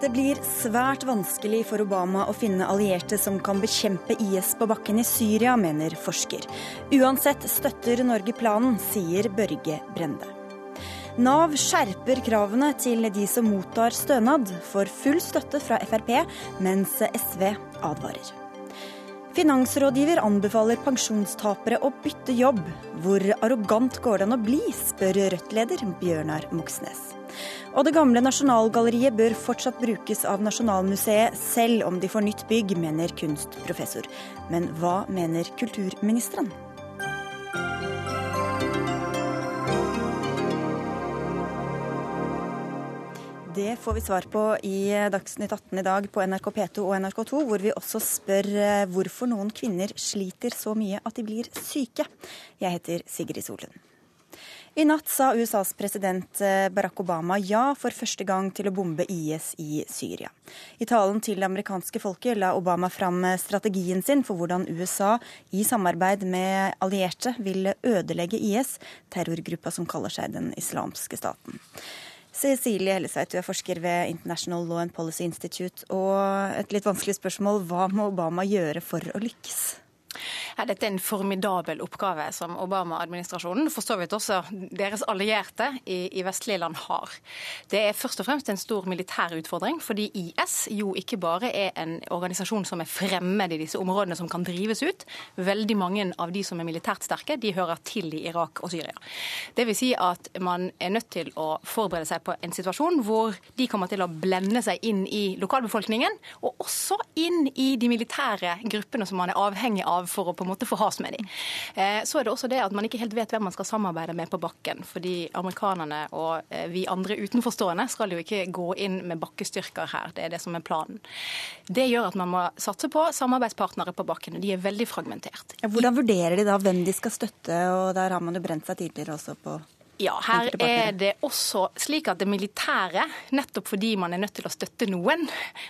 Det blir svært vanskelig for Obama å finne allierte som kan bekjempe IS på bakken i Syria, mener forsker. Uansett støtter Norge planen, sier Børge Brende. Nav skjerper kravene til de som mottar stønad, får full støtte fra Frp, mens SV advarer. Finansrådgiver anbefaler pensjonstapere å bytte jobb. Hvor arrogant går det an å bli, spør Rødt-leder Bjørnar Moxnes. Og det gamle Nasjonalgalleriet bør fortsatt brukes av Nasjonalmuseet, selv om de får nytt bygg, mener kunstprofessor. Men hva mener kulturministeren? Det får vi svar på i Dagsnytt 18 i dag på NRK P2 og NRK2, hvor vi også spør eh, hvorfor noen kvinner sliter så mye at de blir syke. Jeg heter Sigrid Solund. I natt sa USAs president eh, Barack Obama ja for første gang til å bombe IS i Syria. I talen til det amerikanske folket la Obama fram eh, strategien sin for hvordan USA i samarbeid med allierte vil ødelegge IS, terrorgruppa som kaller seg Den islamske staten. Cecilie Hellesveit, du er forsker ved International Law and Policy Institute. Og et litt vanskelig spørsmål, hva må Obama gjøre for å lykkes? Ja, dette er en formidabel oppgave som Obama-administrasjonen, for så vidt også deres allierte i, i, vestlige land, har. Det er først og fremst en stor militær utfordring, fordi IS jo ikke bare er en organisasjon som er fremmed i disse områdene som kan drives ut. Veldig mange av de som er militært sterke, de hører til i Irak og Syria. Det vil si at man er nødt til å forberede seg på en situasjon hvor de kommer til å blende seg inn i lokalbefolkningen, og også inn i de militære gruppene som man er avhengig av for å på en måte få has med dem. Eh, så er det også det at man ikke helt vet hvem man skal samarbeide med på bakken. Fordi amerikanerne og eh, vi andre utenforstående skal jo ikke gå inn med bakkestyrker her. Det er det som er planen. Det gjør at man må satse på samarbeidspartnere på bakken. og De er veldig fragmentert. Hvordan vurderer de da hvem de skal støtte? og Der har man jo brent seg tidligere også på ja, her er det også slik at det militære, nettopp fordi man er nødt til å støtte noen,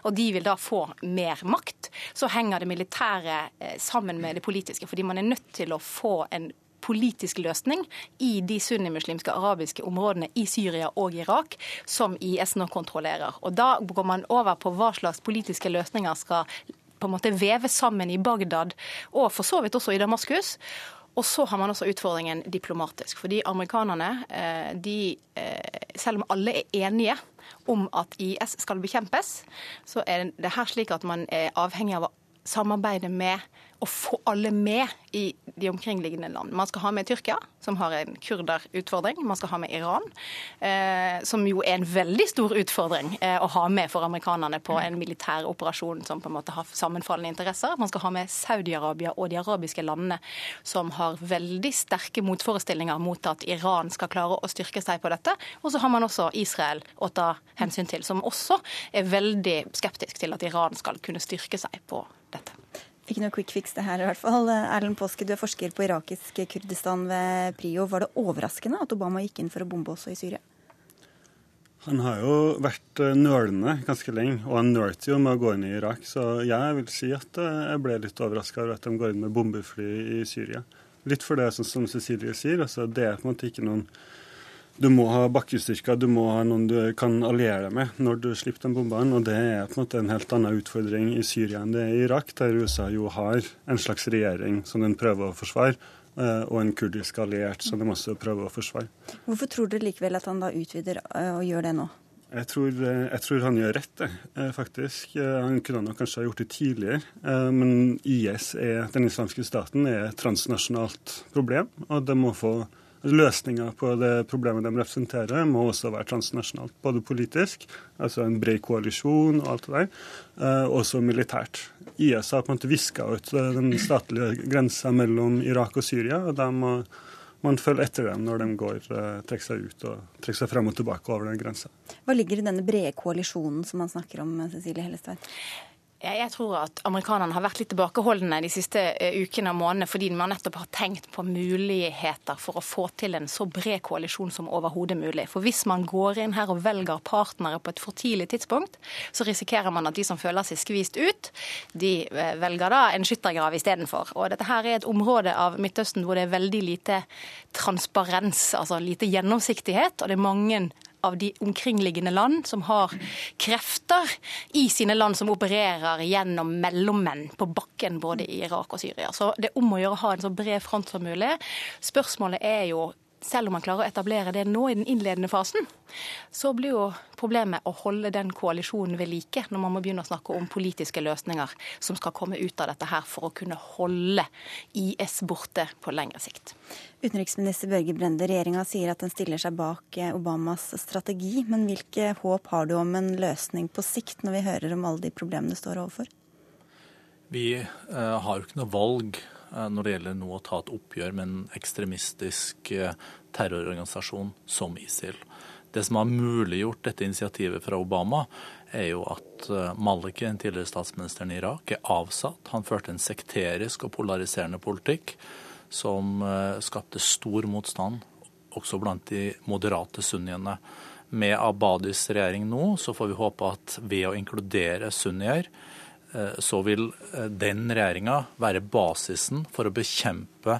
og de vil da få mer makt, så henger det militære eh, sammen med det politiske. Fordi man er nødt til å få en politisk løsning i de sunnimuslimske arabiske områdene i Syria og Irak som IS nå kontrollerer. Og Da går man over på hva slags politiske løsninger skal på en måte veve sammen i Bagdad og for så vidt også i Damaskus. Og så har man også utfordringen diplomatisk. Fordi amerikanerne, eh, de, eh, selv om alle er enige om at IS skal bekjempes, så er det her slik at man er avhengig av å samarbeide med å få alle med i de omkringliggende land. Man skal ha med Tyrkia, som har en kurderutfordring. Man skal ha med Iran, eh, som jo er en veldig stor utfordring eh, å ha med for amerikanerne på en militær operasjon som på en måte har sammenfallende interesser. Man skal ha med Saudi-Arabia og de arabiske landene, som har veldig sterke motforestillinger mot at Iran skal klare å styrke seg på dette. Og så har man også Israel å ta hensyn til, som også er veldig skeptisk til at Iran skal kunne styrke seg på dette. Ikke noe quick fix det her i hvert fall. Erlend Påske, du er forsker på irakisk Kurdistan ved PRIO. Var det overraskende at Obama gikk inn for å bombe også i Syria? Han har jo vært eh, nølende ganske lenge, og han nølte jo med å gå inn i Irak. Så jeg vil si at eh, jeg ble litt overraska over at de går inn med bombefly i Syria. Litt for det sånn som Cecilie sier, altså det er på en måte ikke noen du må ha bakkestyrker, du må ha noen du kan alliere deg med når du slipper den bombene. Og det er på en måte en helt annen utfordring i Syria enn det er i Irak, der USA jo har en slags regjering som den prøver å forsvare. Eh, og en kurdisk alliert som de også prøver å forsvare. Hvorfor tror dere likevel at han da utvider eh, og gjør det nå? Jeg tror, eh, jeg tror, han gjør rett, faktisk. Han kunne nok kanskje ha gjort det tidligere. Men IS, er, den islamske staten, er et transnasjonalt problem, og det må få Løsninga på det problemet de representerer, må også være transnasjonalt. Både politisk, altså en bred koalisjon og alt det der, eh, også militært. IS har på en måte viska ut eh, den statlige grensa mellom Irak og Syria. og da må man følge etter dem når de går, eh, trekker seg ut og trekker seg frem og tilbake over den grensa. Hva ligger i denne brede koalisjonen som man snakker om, Cecilie Hellestveit? Jeg tror at amerikanerne har vært litt tilbakeholdne de siste eh, ukene og månedene fordi man nettopp har tenkt på muligheter for å få til en så bred koalisjon som overhodet mulig. For hvis man går inn her og velger partnere på et for tidlig tidspunkt, så risikerer man at de som føler seg skvist ut, de eh, velger da en skyttergrav istedenfor. Og dette her er et område av Midtøsten hvor det er veldig lite transparens, altså lite gjennomsiktighet, og det er mange av de omkringliggende land som har krefter i sine land som opererer gjennom mellommenn på bakken både i Irak og Syria. Så det er om å gjøre å ha en så bred front som mulig. Spørsmålet er jo selv om man klarer å etablere det nå i den innledende fasen, så blir jo problemet å holde den koalisjonen ved like når man må begynne å snakke om politiske løsninger som skal komme ut av dette her for å kunne holde IS borte på lengre sikt. Utenriksminister Børge Brende, regjeringa sier at den stiller seg bak eh, Obamas strategi. Men hvilke håp har du om en løsning på sikt, når vi hører om alle de problemene du står overfor? Vi uh, har jo ikke noe valg Eh, når det gjelder nå å ta et oppgjør med en ekstremistisk eh, terrororganisasjon som ISIL. Det som har muliggjort dette initiativet fra Obama, er jo at eh, Maliki, den tidligere statsministeren i Irak, er avsatt. Han førte en sekterisk og polariserende politikk som skapte stor motstand, også blant de moderate sunniene. Med Abadis regjering nå så får vi håpe at ved å inkludere sunnier, Eh, så vil eh, den regjeringa være basisen for å bekjempe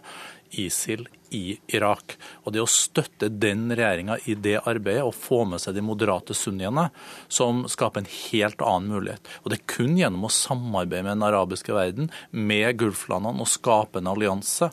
ISIL i Irak. Og det å støtte den regjeringa i det arbeidet og få med seg de moderate sunniene, som skaper en helt annen mulighet. Og det er kun gjennom å samarbeide med den arabiske verden, med Gulflandene, og skape en allianse.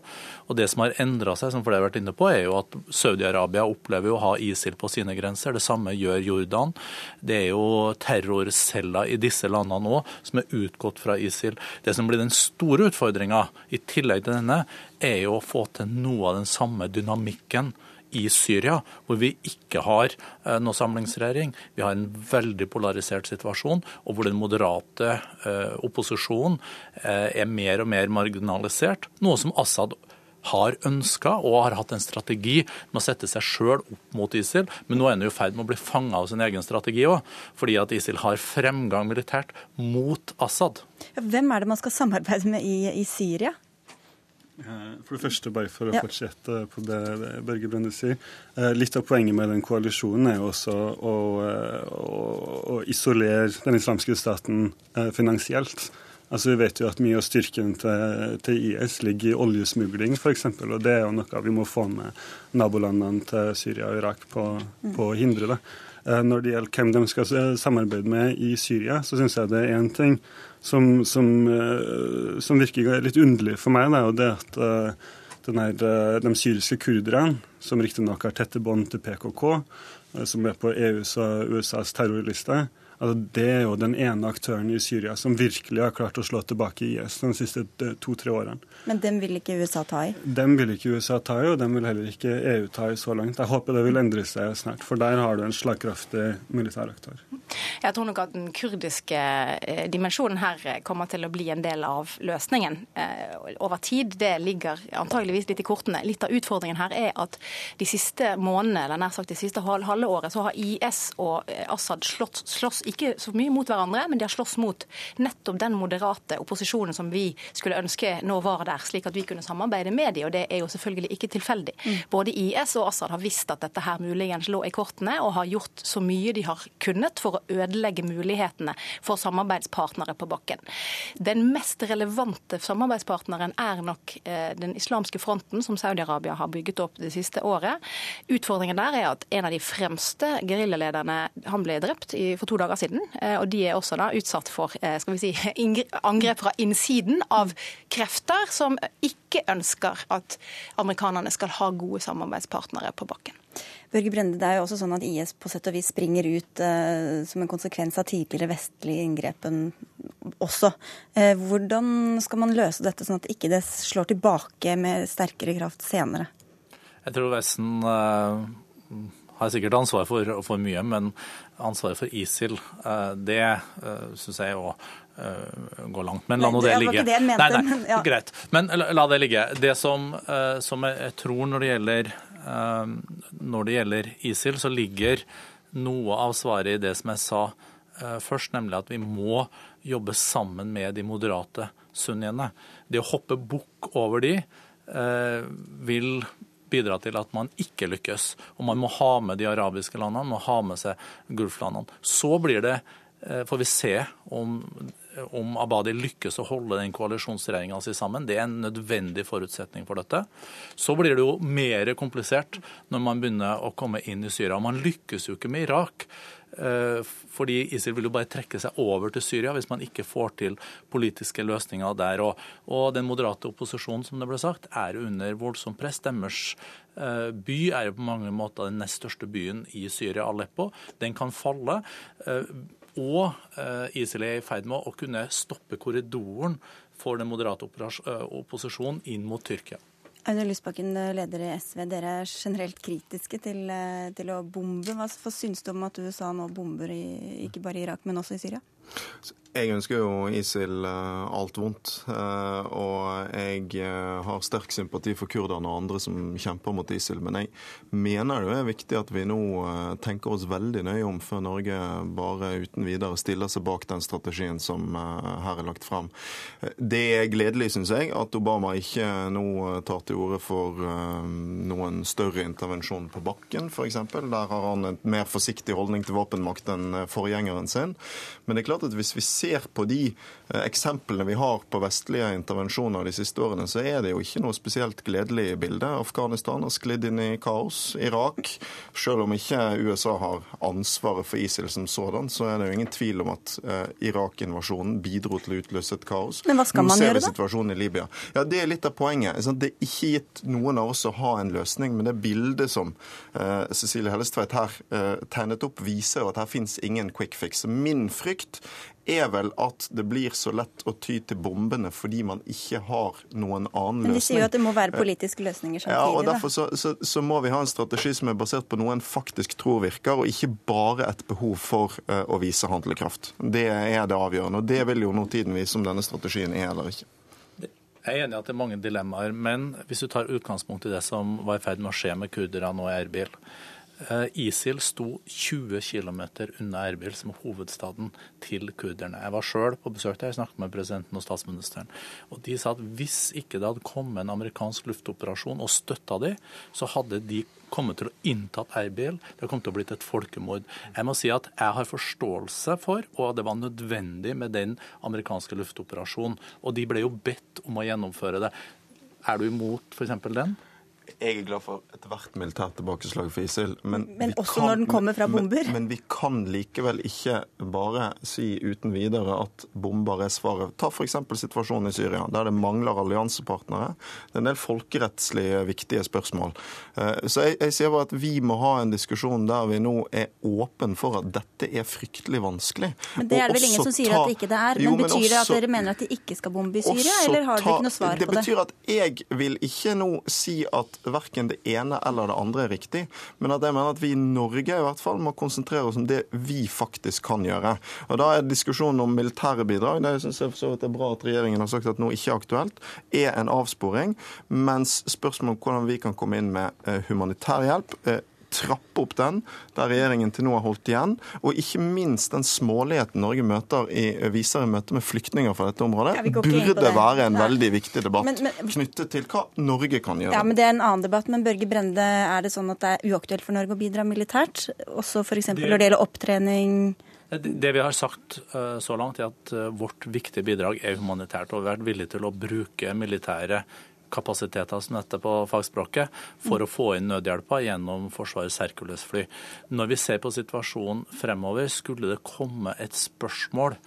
Og det som har endra seg, som flere har vært inne på, er jo at Saudi-Arabia opplever å ha ISIL på sine grenser. Det samme gjør Jordan. Det er jo terrorceller i disse landene òg som er utgått fra ISIL. Det som blir den store utfordringa, i tillegg til denne, er jo å få til noe av den samme dynamikken i Syria, hvor vi ikke har eh, noe samlingsregjering. Vi har en veldig polarisert situasjon, og hvor den moderate eh, opposisjonen eh, er mer og mer marginalisert. Noe som Assad har ønska og har hatt en strategi med å sette seg sjøl opp mot ISIL, men nå er han i ferd med å bli fanga av sin egen strategi òg, fordi at ISIL har fremgang militært mot Assad. Hvem er det man skal samarbeide med i, i Syria? For det første, bare for å ja. fortsette på det Børge Brende sier. Eh, litt av poenget med den koalisjonen er jo også å, eh, å, å isolere den islamske staten eh, finansielt. Altså Vi vet jo at mye av styrken til, til IS ligger i oljesmugling f.eks. Og det er jo noe vi må få med nabolandene til Syria og Irak på, på å hindre. det. Når det gjelder hvem de skal samarbeide med i Syria, så syns jeg det er én ting som, som, eh, som, virker litt underlig for meg, da, og det at uh, her, de syriske kurderne, som riktignok har tette bånd til PKK, som er på EUs og USAs terrorliste, Altså, det er jo den ene aktøren i Syria som virkelig har klart å slå tilbake IS de siste to-tre årene. Men dem vil ikke USA ta i? Dem vil ikke USA ta i, og dem vil heller ikke EU ta i så langt. Jeg håper det vil endre seg snart, for der har du en slagkraftig militær aktør. Jeg tror nok at den kurdiske eh, dimensjonen her kommer til å bli en del av løsningen eh, over tid. Det ligger antageligvis litt i kortene. Litt av utfordringen her er at de siste månedene, eller nær sagt det siste halve året, så har IS og eh, Assad slått, slåss ikke så mye mot hverandre, men de har slåss mot nettopp den moderate opposisjonen som vi skulle ønske nå var der, slik at vi kunne samarbeide med dem. Og det er jo selvfølgelig ikke tilfeldig. Mm. Både IS og Assad har visst at dette her muligens lå i kortene, og har gjort så mye de har kunnet for å ødelegge mulighetene for samarbeidspartnere på bakken. Den mest relevante samarbeidspartneren er nok eh, den islamske fronten, som Saudi-Arabia har bygget opp det siste året. Utfordringen der er at en av de fremste geriljalederne ble drept for to dager siden. Eh, og de er også da utsatt for eh, skal vi si, angrep fra innsiden av krefter som ikke ønsker at amerikanerne skal ha gode samarbeidspartnere på bakken. Børge Brende, det er jo også sånn at IS på sett og vis springer ut eh, som en konsekvens av tidligere vestlige inngrepen også. Eh, hvordan skal man løse dette sånn at ikke det slår tilbake med sterkere kraft senere? Jeg tror Vesten eh, har sikkert ansvar for, for mye, men ansvaret for ISIL, eh, det uh, syns jeg jo eh, går langt. Men la nå det ligge. Det mente, nei, nei, men, ja. greit. Men la, det ligge. Det som, som jeg tror når det gjelder når det gjelder ISIL, så ligger noe av svaret i det som jeg sa først, nemlig at vi må jobbe sammen med de moderate sunniene. Det å hoppe bukk over de vil bidra til at man ikke lykkes. Og man må ha med de arabiske landene, man må ha med seg Gulflandene. Så blir det, eh, får vi se om om Abadi lykkes å holde den koalisjonsregjeringa si sammen. Det er en nødvendig forutsetning for dette. Så blir det jo mer komplisert når man begynner å komme inn i Syria. Man lykkes jo ikke med Irak. Eh, fordi ISIL vil jo bare trekke seg over til Syria hvis man ikke får til politiske løsninger der. Og, og den moderate opposisjonen som det ble sagt, er under voldsomt press. Deres eh, by er jo på mange måter den nest største byen i Syria, Aleppo. Den kan falle. Eh, og ISIL er i ferd med å kunne stoppe korridoren for den moderate opposisjonen inn mot Tyrkia. Aune Lysbakken, leder i SV. Dere er generelt kritiske til, eh, til å bombe. Hva, syns du om at USA nå bomber i, ikke bare i Irak, men også i Syria? Jeg ønsker jo ISIL eh, alt vondt. Eh, og jeg har sterk sympati for kurderne og andre som kjemper mot ISIL. Men jeg mener det er viktig at vi nå tenker oss veldig nøye om før Norge bare uten videre stiller seg bak den strategien som her er lagt fram. Det er gledelig, syns jeg, at Obama ikke nå tar til orde for noen større intervensjon på bakken, f.eks. Der har han en mer forsiktig holdning til våpenmakt enn forgjengeren sin. Men det er klart at hvis vi ser på de eh, eksemplene vi har på vestlige intervensjoner de siste årene, så er det jo ikke noe spesielt gledelig bilde. Afghanistan har sklidd inn i kaos. Irak, selv om ikke USA har ansvaret for ISIL som sådan, så er det jo ingen tvil om at Irak-invasjonen bidro til å utløse et kaos. Men hva skal man gjøre, da? Nå ser vi situasjonen i Libya. Ja, Det er litt av poenget. Det er ikke gitt noen av oss å ha en løsning, men det bildet som uh, Cecilie Hellestveit her uh, tegnet opp, viser at her finnes ingen quick fix. Min frykt er vel at det blir så lett å ty til bombene fordi man ikke har noen annen løsning. Men de sier jo at det må være politiske løsninger samtidig. Ja, og Derfor så, så, så, må vi ha en strategi som er basert på noe en faktisk tror virker, og ikke bare et behov for uh, å vise handlekraft. Det er det avgjørende. og Det vil jo nå tiden vise om denne strategien er eller ikke. Jeg er enig i at det er mange dilemmaer, men hvis du tar utgangspunkt i det som var i ferd med å skje med kurderne og Erbil, Eh, ISIL sto 20 km unna Erbil, som er hovedstaden til kurderne. Jeg var sjøl på besøk der, jeg snakket med presidenten og statsministeren. Og De sa at hvis ikke det hadde kommet en amerikansk luftoperasjon og støtta de, så hadde de kommet til å inntatt Erbil. Det har kommet til å blitt et folkemord. Jeg må si at jeg har forståelse for, og det var nødvendig med den amerikanske luftoperasjonen. Og de ble jo bedt om å gjennomføre det. Er du imot f.eks. den? Jeg er glad for ethvert militært tilbakeslag for ISIL. Men, men også kan, når den kommer fra bomber? Men, men, vi kan likevel ikke bare si uten videre at bomber er svaret. Ta f.eks. situasjonen i Syria, der det mangler alliansepartnere. Det er en del folkerettslig viktige spørsmål. Eh, så jeg, jeg sier bare at vi må ha en diskusjon der vi nå er åpen for at dette er fryktelig vanskelig. Men Det er det vel ingen som sier ta, at det ikke det er. Men, jo, men Betyr det at dere mener at de ikke skal bombe i Syria, eller har dere ikke noe svar det på det? Det betyr at jeg vil ikke nå si at verken det ene eller det andre er riktig. Men at jeg mener at vi i Norge i hvert fall må konsentrere oss om det vi faktisk kan gjøre. Og Da er diskusjonen om militære bidrag, det syns jeg for så vidt er bra at regjeringen har sagt at nå ikke er aktuelt, er en avsporing. Mens spørsmålet om hvordan vi kan komme inn med eh, humanitær hjelp eh, trappe opp den, der regjeringen til nå har holdt igjen. Og ikke minst den småligheten Norge møter i, viser i møte med flyktninger fra dette området, ja, burde være en Nei. veldig viktig debatt men, men, knyttet til hva Norge kan gjøre. Ja, men Det er en annen debatt. Men Børge Brende, er det sånn at det er uaktuelt for Norge å bidra militært? Også f.eks. når det gjelder opptrening? Det vi har sagt eh, så langt, er at eh, vårt viktige bidrag er humanitært. Og vi har vært villige til å bruke militære kapasiteter som dette på fagspråket, for å få inn nødhjelpa gjennom Forsvarets Hercules-fly. Når vi ser på situasjonen fremover, skulle det komme et spørsmål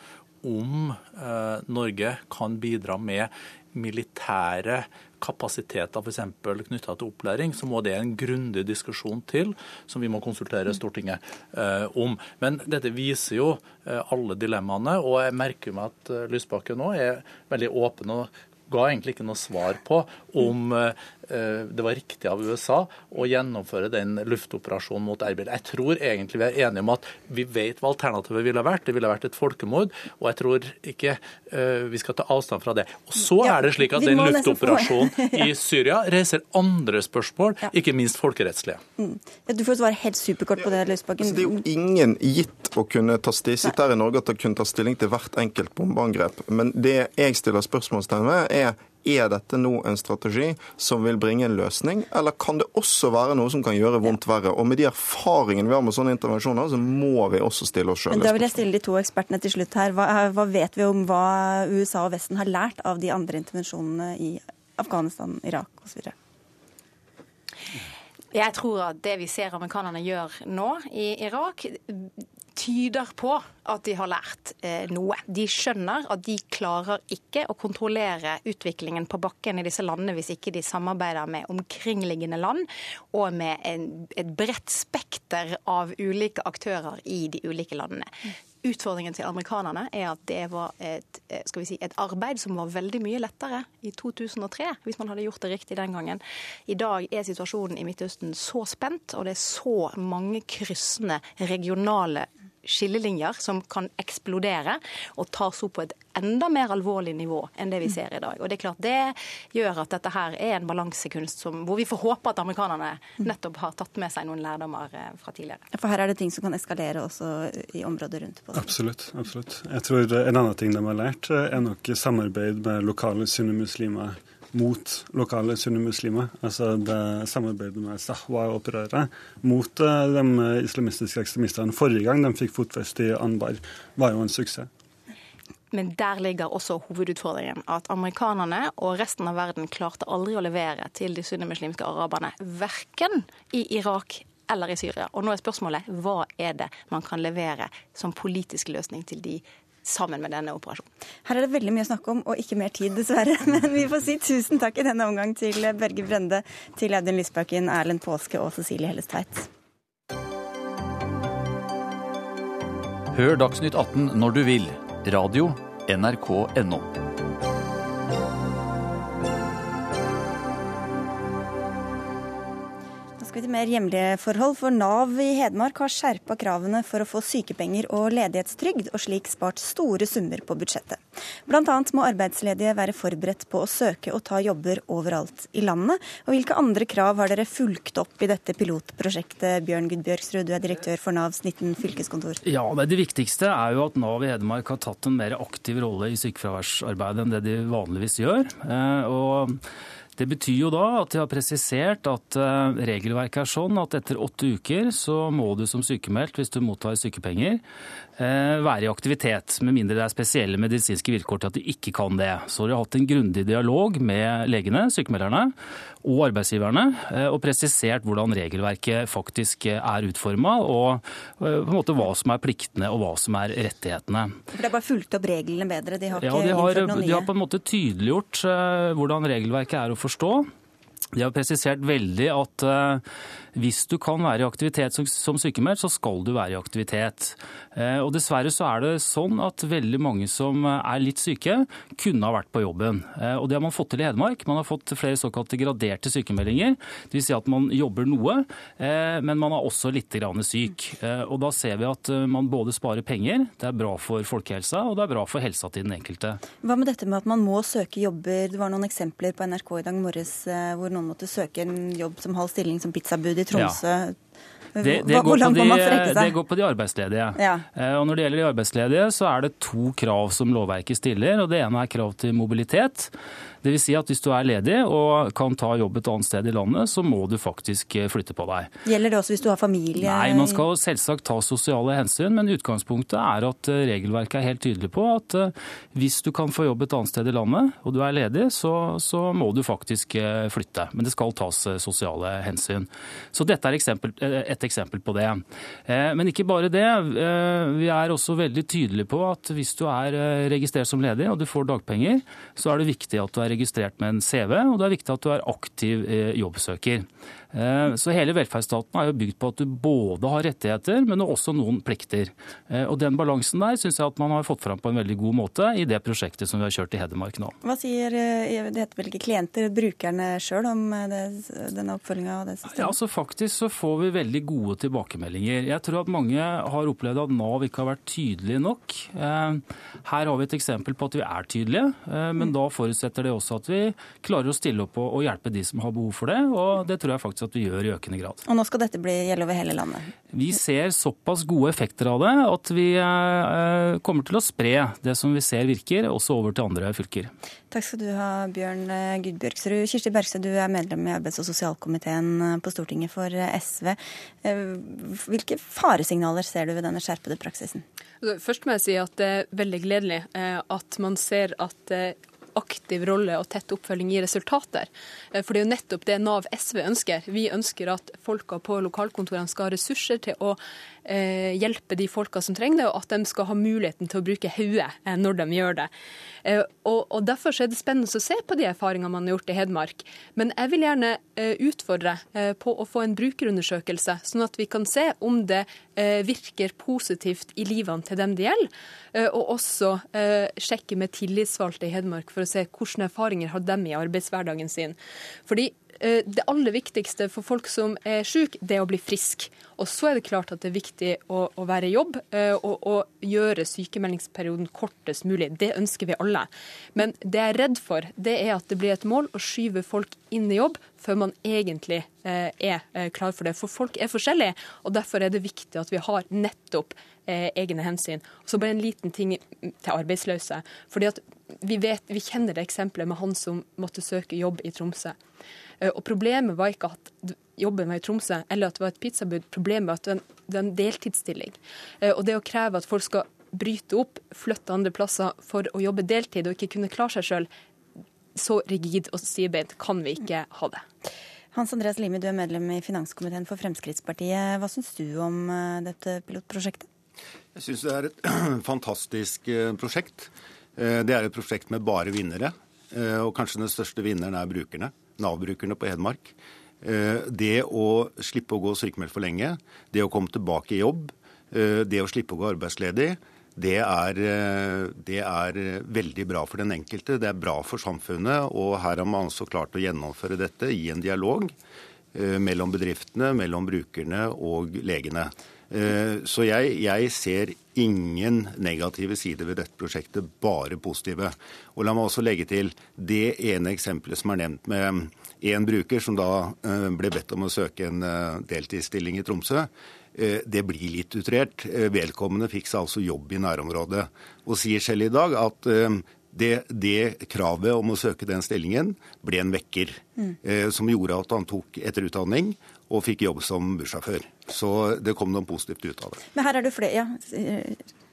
om eh, Norge kan bidra med militære kapasiteter f.eks. knytta til opplæring, så må det en grundig diskusjon til, som vi må konsultere Stortinget eh, om. Men dette viser jo eh, alle dilemmaene, og jeg merker meg at eh, Lysbakken nå er veldig åpen og ga egentlig ikke noe svar på om eh, det var riktig av USA å gjennomføre den luftoperasjonen mot Erbil. Jeg tror egentlig vi er enige om at vi vet hva alternativet ville vært. Det ville vært et folkemord. Og jeg tror ikke uh, vi skal ta avstand fra det. Og så ja, er det slik at den luftoperasjonen i Syria reiser andre spørsmål, ikke minst folkerettslige. Mm. Du får svare helt superkort på det, Løsbakken. Altså, det er jo ingen gitt å kunne ta sitte her i Norge å kunne ta stilling til hvert enkelt bombeangrep. Men det jeg stiller spørsmålstegn ved, er Er dette nå en strategi som vil bringe en løsning, eller kan det også være noe som kan gjøre vondt verre? Og med de erfaringene vi har med sånne intervensjoner, så må vi også stille oss sjøl Da vil jeg stille de to ekspertene til slutt her. Hva, hva vet vi om hva USA og Vesten har lært av de andre intervensjonene i Afghanistan, Irak osv.? Jeg tror at det vi ser amerikanerne gjør nå i Irak, tyder på at de har lært eh, noe. De skjønner at de klarer ikke å kontrollere utviklingen på bakken i disse landene hvis ikke de samarbeider med omkringliggende land og med et bredt spekter av ulike aktører i de ulike landene. Utfordringen til amerikanerne er at det var et, eh, si, et, arbeid som var veldig mye lettere i 2003, hvis man hadde gjort det riktig den gangen. I dag er situasjonen i Midtøsten så spent, og det er så mange kryssende regionale skillelinjer som kan eksplodere og tas opp på et enda mer alvorlig nivå enn det vi ser i dag. Og Det er klart det gjør at dette her er en balansekunst som, hvor vi får håpe at amerikanerne nettopp har tatt med seg noen lærdommer eh, fra tidligere. For her er det ting som kan eskalere også i området rundt? på Absolutt. absolutt. Jeg tror En annen ting de har lært, eh, er nok samarbeid med lokale sunnimuslimer mot lokale sunnimuslimer. Altså det samarbeidet med Sahwa-opprøret mot eh, de islamistiske ekstremistene forrige gang de fikk fotfeste i Anbar, var jo en suksess. Men der ligger også hovedutfordringen. At amerikanerne og resten av verden klarte aldri å levere til de sunnimuslimske araberne. Verken i Irak eller i Syria. Og nå er spørsmålet hva er det man kan levere som politisk løsning til de sammen med denne operasjonen. Her er det veldig mye å snakke om, og ikke mer tid, dessverre. Men vi får si tusen takk i denne omgang til Børge Brende, til Audun Lysbakken, Erlend Påske og Cecilie Hellestveit. Hør Dagsnytt 18 når du vil. Radio NRK.no. vi til mer hjemlige forhold, for Nav i Hedmark har skjerpa kravene for å få sykepenger og ledighetstrygd, og slik spart store summer på budsjettet. Bl.a. må arbeidsledige være forberedt på å søke og ta jobber overalt i landet. Og hvilke andre krav har dere fulgt opp i dette pilotprosjektet, Bjørn Gudbjørgsrud, du er direktør for Navs 19 fylkeskontor? Ja, Det viktigste er jo at Nav i Hedmark har tatt en mer aktiv rolle i sykefraværsarbeidet enn det de vanligvis gjør. Eh, og det betyr jo da at de har presisert at eh, regelverket er sånn at etter åtte uker så må du som sykemeldt, hvis du mottar sykepenger, være i aktivitet, med mindre det er spesielle medisinske vilkår til at de ikke kan det. Så de har hatt en grundig dialog med legene, sykemelderne og arbeidsgiverne, eh, og presisert hvordan regelverket faktisk er utforma, og eh, på en måte hva som er pliktene og hva som er rettighetene. For Det er bare fulgt opp reglene bedre? De har ikke ja, de har, innført noe nye? De har på en måte tydeliggjort hvordan regelverket er å forstå. De har presisert veldig at hvis du kan være i aktivitet som sykemeldt, så skal du være i aktivitet. Eh, og Dessverre så er det sånn at veldig mange som er litt syke, kunne ha vært på jobben. Eh, og Det har man fått til i Hedmark. Man har fått flere såkalte graderte sykemeldinger. Dvs. Si at man jobber noe, eh, men man er også litt syk. Og Da ser vi at man både sparer penger, det er bra for folkehelsa, og det er bra for helsa til den enkelte. Hva med dette med at man må søke jobber? Det var noen eksempler på NRK i dag morges hvor noen måtte søke en jobb som halv stilling som pizzabud i Tromsø. Ja. Det, det, går de, det, går på de arbeidsledige. Ja. Eh, og Når det gjelder de arbeidsledige, så er det to krav som lovverket stiller. og Det ene er krav til mobilitet. Dvs. Si at hvis du er ledig og kan ta jobb et annet sted i landet, så må du faktisk eh, flytte på deg. Gjelder det også hvis du har familie? Nei, man skal selvsagt ta sosiale hensyn, men utgangspunktet er at eh, regelverket er helt tydelig på at eh, hvis du kan få jobb et annet sted i landet og du er ledig, så, så må du faktisk flytte. Men det skal tas sosiale hensyn. Så dette er eksempel, et eksempel på det. Men ikke bare det. Vi er også veldig tydelige på at hvis du er registrert som ledig og du får dagpenger, så er det viktig at du er registrert med en CV, og det er viktig at du er aktiv eh, jobbsøker. Eh, så hele velferdsstaten er jo bygd på at du både har rettigheter, men også noen plikter. Eh, og den balansen der syns jeg at man har fått fram på en veldig god måte i det prosjektet som vi har kjørt i Hedmark nå. Hva sier eh, det heter vel ikke klienter, brukerne sjøl, om det, denne oppfølginga av det systemet? Ja, altså Faktisk så får vi veldig gode tilbakemeldinger. Jeg tror at mange har opplevd at Nav ikke har vært tydelig nok. Her har vi et eksempel på at vi er tydelige, men da forutsetter det også at vi klarer å stille opp og hjelpe de som har behov for det, og det tror jeg faktisk at vi gjør i økende grad. Og nå skal dette bli gjelde over hele landet? Vi ser såpass gode effekter av det at vi kommer til å spre det som vi ser virker, også over til andre fylker. Takk skal du ha, Bjørn Gudbjørgsrud. Kirsti Bergstø, du er medlem i arbeids- og sosialkomiteen på Stortinget for SV. Eh, hvilke faresignaler ser du ved denne skjerpede praksisen? Altså, først må jeg si at det er veldig gledelig eh, at man ser at eh, aktiv rolle og tett oppfølging gir resultater. For det er jo nettopp det Nav SV ønsker. Vi ønsker at folka på lokalkontorene skal ha ressurser til å eh, hjelpe de folka som trenger det, og at de skal ha muligheten til å bruke hodet eh, når de gjør det. Eh, og, og, Derfor er det spennende å se på de erfaringene man har gjort i Hedmark. Men jeg vil gjerne utfordre på å få en brukerundersøkelse, sånn at vi kan se om det virker positivt i livene til dem det gjelder. Og også sjekke med tillitsvalgte i Hedmark for å se hvilke erfaringer har de i arbeidshverdagen sin. Fordi det aller viktigste for folk som er syke, det er å bli frisk. Og så er det klart at det er viktig å, å være i jobb eh, og, og gjøre sykemeldingsperioden kortest mulig. Det ønsker vi alle. Men det jeg er redd for, det er at det blir et mål å skyve folk inn i jobb før man egentlig eh, er klar for det. For folk er forskjellige, og derfor er det viktig at vi har nettopp egne hensyn. Og så bare en liten ting til arbeidsløse. Fordi at vi, vet, vi kjenner det eksempelet med han som måtte søke jobb i Tromsø. Eh, og Problemet var ikke at jobben var i Tromsø eller at det var et pizzabud. Problemet var at det var en deltidsstilling. Eh, og det å kreve at folk skal bryte opp, flytte andre plasser for å jobbe deltid og ikke kunne klare seg sjøl, så rigid og stivbeint kan vi ikke ha det. Hans Andreas Limi, du er medlem i finanskomiteen for Fremskrittspartiet. Hva syns du om eh, dette pilotprosjektet? Jeg syns det er et fantastisk prosjekt. Det er et prosjekt med bare vinnere. Og kanskje den største vinneren er brukerne. Nav-brukerne på Hedmark. Eh, det å slippe å gå sykemeldt for lenge, det å komme tilbake i jobb, eh, det å slippe å gå arbeidsledig, det er, eh, det er, veldig bra for den enkelte. Det er bra for samfunnet. Og her har man altså klart å gjennomføre dette i en dialog mellom bedriftene, mellom brukerne og legene. Så jeg, jeg ser ingen negative sider ved dette prosjektet, bare positive. Og la meg også legge til det ene eksempelet som er nevnt med én bruker som da eh, ble bedt om å søke en eh, deltidsstilling i Tromsø. Eh, det blir litt utrert. Vedkommende fikk seg altså jobb i nærområdet. Og sier selv i dag at det, det, kravet om å søke den stillingen ble en vekker. Mm. Som gjorde at han tok etterutdanning og fikk jobb som bussjåfør. Så det kom noe positivt ut av det. Men her er det flere, ja.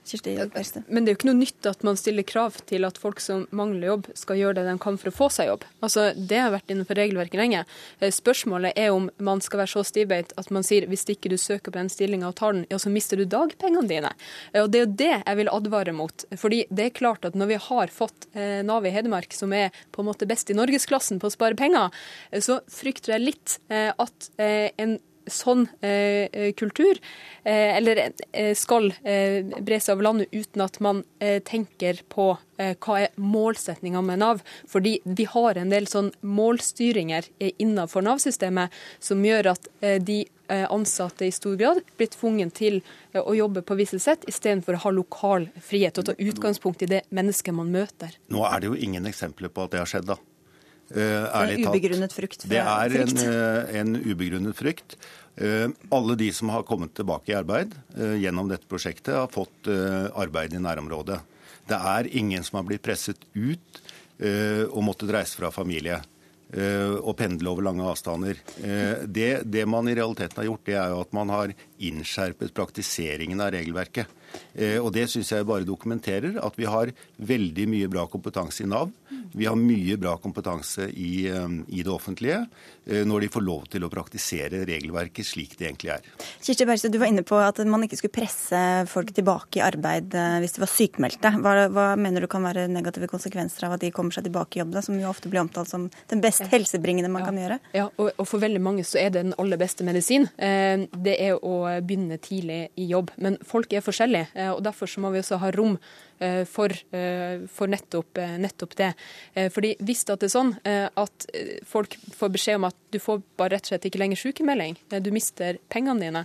Kirsti Bergstø. Men det er jo ikke noe nytt at man stiller krav til at folk som mangler jobb, skal gjøre det de kan for å få seg jobb. Altså, Det har vært innenfor regelverket lenge. Eh, spørsmålet er om man skal være så stivbeint at man sier hvis ikke du søker på den stillinga og tar den, ja, så mister du dagpengene dine. Eh, og Det er jo det jeg vil advare mot. Fordi det er klart at når vi har fått eh, Nav i Hedmark, som er på en måte best i norgesklassen på å spare penger, så frykter jeg litt at en sånn eh, eh, kultur, eh, eller skal bre seg over landet uten at man tenker på hva er målsettinga med Nav. Fordi vi har en del sånn målstyringer innenfor Nav-systemet som gjør at de ansatte i stor grad blir tvunget til å jobbe på visse sett, istedenfor å ha lokal frihet og ta utgangspunkt i det mennesket man møter. Nå er det jo ingen eksempler på at det har skjedd, da. Uh, ærlig talt. Ubegrunnet frykt? Det er en, uh, en, ubegrunnet frykt. Uh, alle de som har kommet tilbake i arbeid gjennom dette prosjektet, har fått arbeid i nærområdet. Det er ingen som har blitt presset ut og måttet reise fra familie og pendle over lange avstander. Det, det man i realiteten har gjort, det er jo at man har innskjerpet praktiseringen av regelverket. Eh, og Det syns jeg bare dokumenterer at vi har veldig mye bra kompetanse i Nav. Vi har mye bra kompetanse i, eh, i det offentlige eh, når de får lov til å praktisere regelverket slik det egentlig er. Kirsti Bergstø, du var inne på at man ikke skulle presse folk tilbake i arbeid hvis de var sykmeldte. Hva, hva, mener du kan være negative konsekvenser av at de kommer seg tilbake i jobb, da, som jo ofte blir omtalt som den best helsebringende man ja. kan gjøre? Ja, og, og, for veldig mange så er det den aller beste medisin. Det er å begynne tidlig i jobb. Men folk er forskjellige forskjellig. Eh, og Derfor så må vi også ha rom for, for nettopp, nettopp, det. Fordi Hvis det er sånn at folk får beskjed om at du får bare rett og slett ikke lenger sykemelding, du mister pengene dine,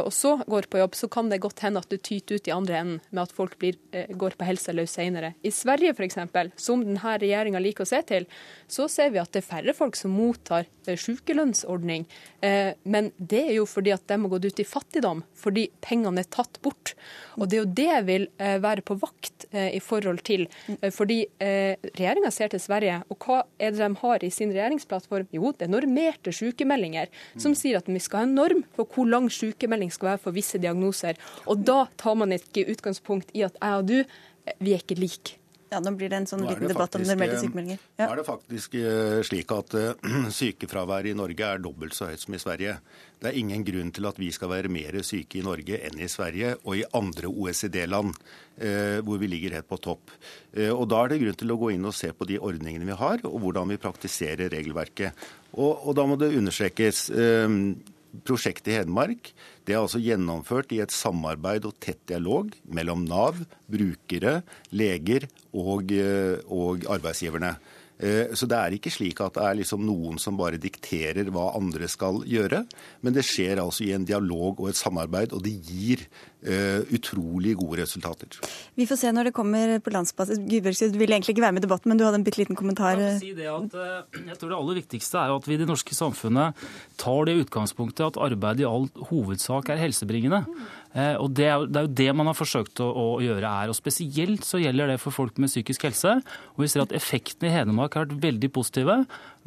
og så går på jobb, så kan det godt hende at du tyter ut i andre enden med at folk blir, går på helseløs senere. I Sverige f.eks., som denne regjeringa liker å se til, så ser vi at det er færre folk som mottar sykelønnsordning. Men det er jo fordi at de har gått ut i fattigdom, fordi pengene er tatt bort. Og Det er jo det jeg vil eh, være på vakt eh, i forhold til. Eh, fordi regjeringa ser til Sverige, og hva er det de har i sin regjeringsplattform? Jo, det er normerte sykemeldinger, som sier at vi skal ha en norm for hvor lang sykemelding skal være for visse diagnoser. Og da tar man ikke utgangspunkt i at jeg og du, vi er ikke like. Ja, Nå blir det en sånn liten debatt om normerte sykemeldinger. Ja. Nå er det faktisk slik at sykefraværet i Norge er dobbelt så høyt som i Sverige. Det er ingen grunn til at vi skal være mer syke i Norge enn i Sverige og i andre OECD-land, eh, hvor vi ligger helt på topp. Eh, og Da er det grunn til å gå inn og se på de ordningene vi har, og hvordan vi praktiserer regelverket. Og, og da må det understrekes. Eh, prosjektet i Hedmark det er altså gjennomført i et samarbeid og tett dialog mellom Nav, brukere, leger og, og arbeidsgiverne. Eh, så det er ikke slik at det er liksom noen som bare dikterer hva andre skal gjøre. Men det skjer altså i en dialog og et samarbeid, og det gir uh, utrolig gode resultater. Vi får se når det kommer på landsbasis. Gudbjørgsrud ville egentlig ikke være med i debatten, men du hadde en bitte liten kommentar. Jeg, si at, uh, jeg tror det aller viktigste er at vi i det norske samfunnet tar det utgangspunktet at arbeid i all hovedsak er helsebringende. Eh, og det er, jo det man har forsøkt å, gjøre her. og Spesielt så gjelder det for folk med psykisk helse. og Vi ser at effektene i Hedmark har vært veldig positive.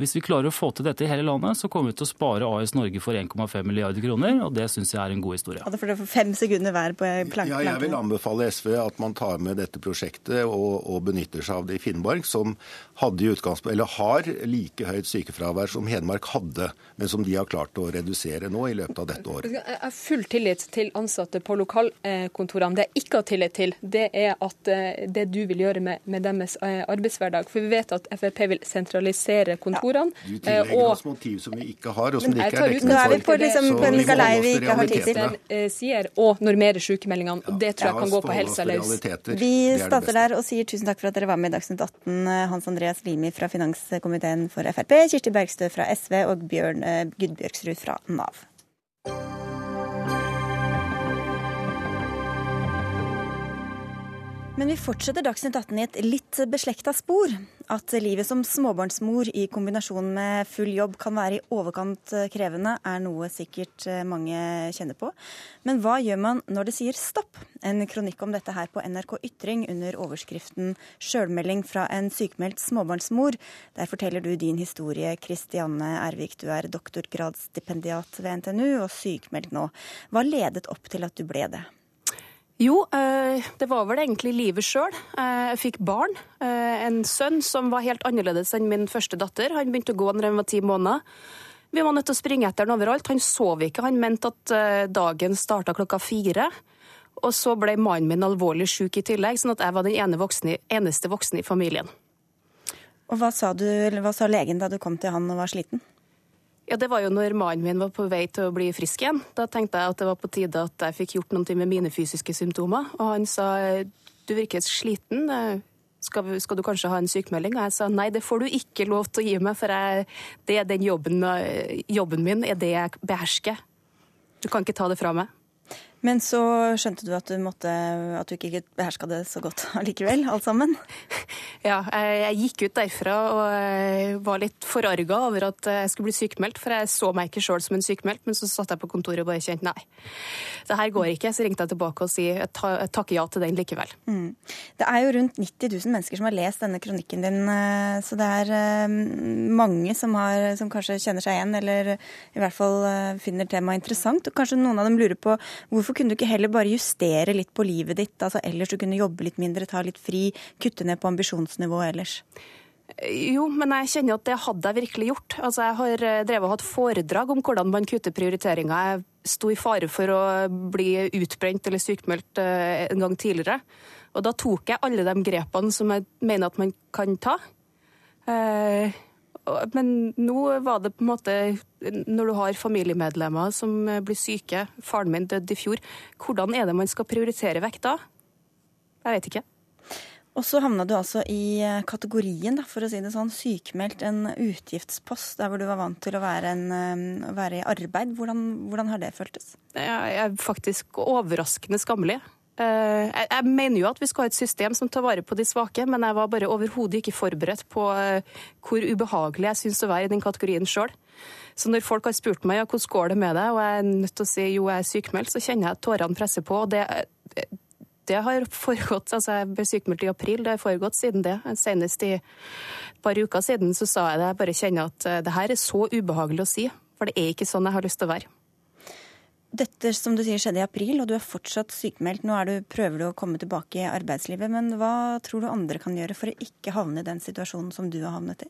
Hvis vi klarer å få til dette i hele landet, så kommer vi til å spare AS Norge for 1,5 milliarder kroner, og det syns jeg er en god historie. Ja, for det får fem sekunder hver på planken. Ja, jeg vil anbefale SV at man tar med dette prosjektet og, og benytter seg av det i Finnmark, som hadde i eller har like høyt sykefravær som Hedmark hadde, men som de har klart å redusere nå i løpet av dette året. Jeg har full tillit til ansatte på lokalkontorene. Det jeg ikke har tillit til, det er at eh, det du vil gjøre med, med deres eh, arbeidshverdag. For vi vet at Frp vil sentralisere kontorene kontorene. Du tillegger og, oss motiv som vi ikke har, og som det ikke er dekning for. Nå er vi på, liksom, på en galei vi ikke har tid til. Eh, sier og normere sykemeldingene. og Det tror jeg kan gå på helsa løs. Vi starter der og sier tusen takk for at dere var med i Dagsnytt 18. Eh, Hans Andreas Limi fra finanskomiteen for Frp, Kirsti Bergstø fra SV og Bjørn Gudbjørksrud Gudbjørgsrud fra Nav. Men vi fortsetter Dagsnytt 18 i et litt beslekta spor. At livet som småbarnsmor i kombinasjon med full jobb kan være i overkant krevende, er noe sikkert mange kjenner på. Men hva gjør man når det sier stopp? En kronikk om dette her på NRK Ytring under overskriften 'Sjølmelding fra en sykemeldt småbarnsmor'. Der forteller du din historie, Kristianne Ervik. Du er doktorgradsstipendiat ved NTNU og sykemeldt nå. Hva ledet opp til at du ble det? Jo, eh, det var vel egentlig livet sjøl. Eh, jeg fikk barn. Eh, en sønn som var helt annerledes enn min første datter. Han begynte å gå når han var ti måneder. Vi var nødt til å springe etter han overalt. Han sov ikke. Han mente at dagen starta klokka fire. Og så ble mannen min alvorlig syk i tillegg, sånn at jeg var den ene voksne, eneste voksne i familien. Og hva sa, du, hva sa legen da du kom til han og var sliten? Ja, Det var jo når mannen min var på vei til å bli frisk igjen. Da tenkte jeg at det var på tide at jeg fikk gjort noe med mine fysiske symptomer. Og han sa du virker sliten, skal, skal, du kanskje ha en sykemelding? Og jeg sa nei, det får du ikke lov til å gi meg, for jeg, det er den jobben, jobben min er det jeg behersker. Du kan ikke ta det fra meg. Men så skjønte du at du, måtte, at du ikke beherska det så godt allikevel, alt sammen? Ja, jeg gikk ut derfra og var litt forarga over at jeg skulle bli sykemeldt, for jeg så meg ikke sjøl som en sykemeldt, men så satt jeg på kontoret og bare kjente nei, det her går ikke. Så ringte jeg tilbake og si jeg takker ja til den likevel. Mm. Det er jo rundt 90 000 mennesker som har lest denne kronikken din, eh, så det er eh, mange som, har, som kanskje kjenner seg igjen, eller i hvert fall eh, finner temaet interessant. Og kanskje noen av dem lurer på hvorfor Hvorfor kunne du ikke heller bare justere litt på livet ditt? altså Ellers du kunne jobbe litt mindre, ta litt fri, kutte ned på ambisjonsnivået ellers? Jo, men jeg kjenner at det hadde jeg virkelig gjort. Altså, Jeg har eh, drevet og hatt foredrag om hvordan man kutter prioriteringer. Jeg sto i fare for å bli utbrent eller sykmeldt eh, en gang tidligere. Og da tok jeg alle de grepene som jeg mener at man kan ta. Eh, men nå var det på en måte Når du har familiemedlemmer som blir syke, faren min døde i fjor, hvordan er det man skal prioritere vekk da? Jeg vet ikke. Og så havna du altså i eh, kategorien, da, for å si det sånn, sykemeldt, en utgiftspost, der hvor du var vant til å være, en, eh, å være i arbeid. Hvordan, hvordan, har det føltes? Jeg er faktisk overraskende skammelig. Eh, jeg mener jo at vi skal ha et system som tar vare på de svake, men jeg var bare overhodet ikke forberedt på hvor ubehagelig jeg syns å være i den kategorien sjøl. Så når folk har spurt meg ja, hvordan går det med deg, og jeg er nødt til å si jo, jeg er sykmeldt, så kjenner jeg at tårene presser på. og det det har foregått, altså Jeg ble sykemeldt i april, det har foregått siden det. Senest i et par uker siden så sa jeg det. Jeg bare kjenner at eh, det her er så ubehagelig å si. For det er ikke sånn jeg har lyst til å være. Dette som du sier skjedde i april, og du er fortsatt sykemeldt. Nå du, prøver du å komme tilbake i arbeidslivet, men hva tror du andre kan gjøre for å ikke havne i den situasjonen som du har havnet i?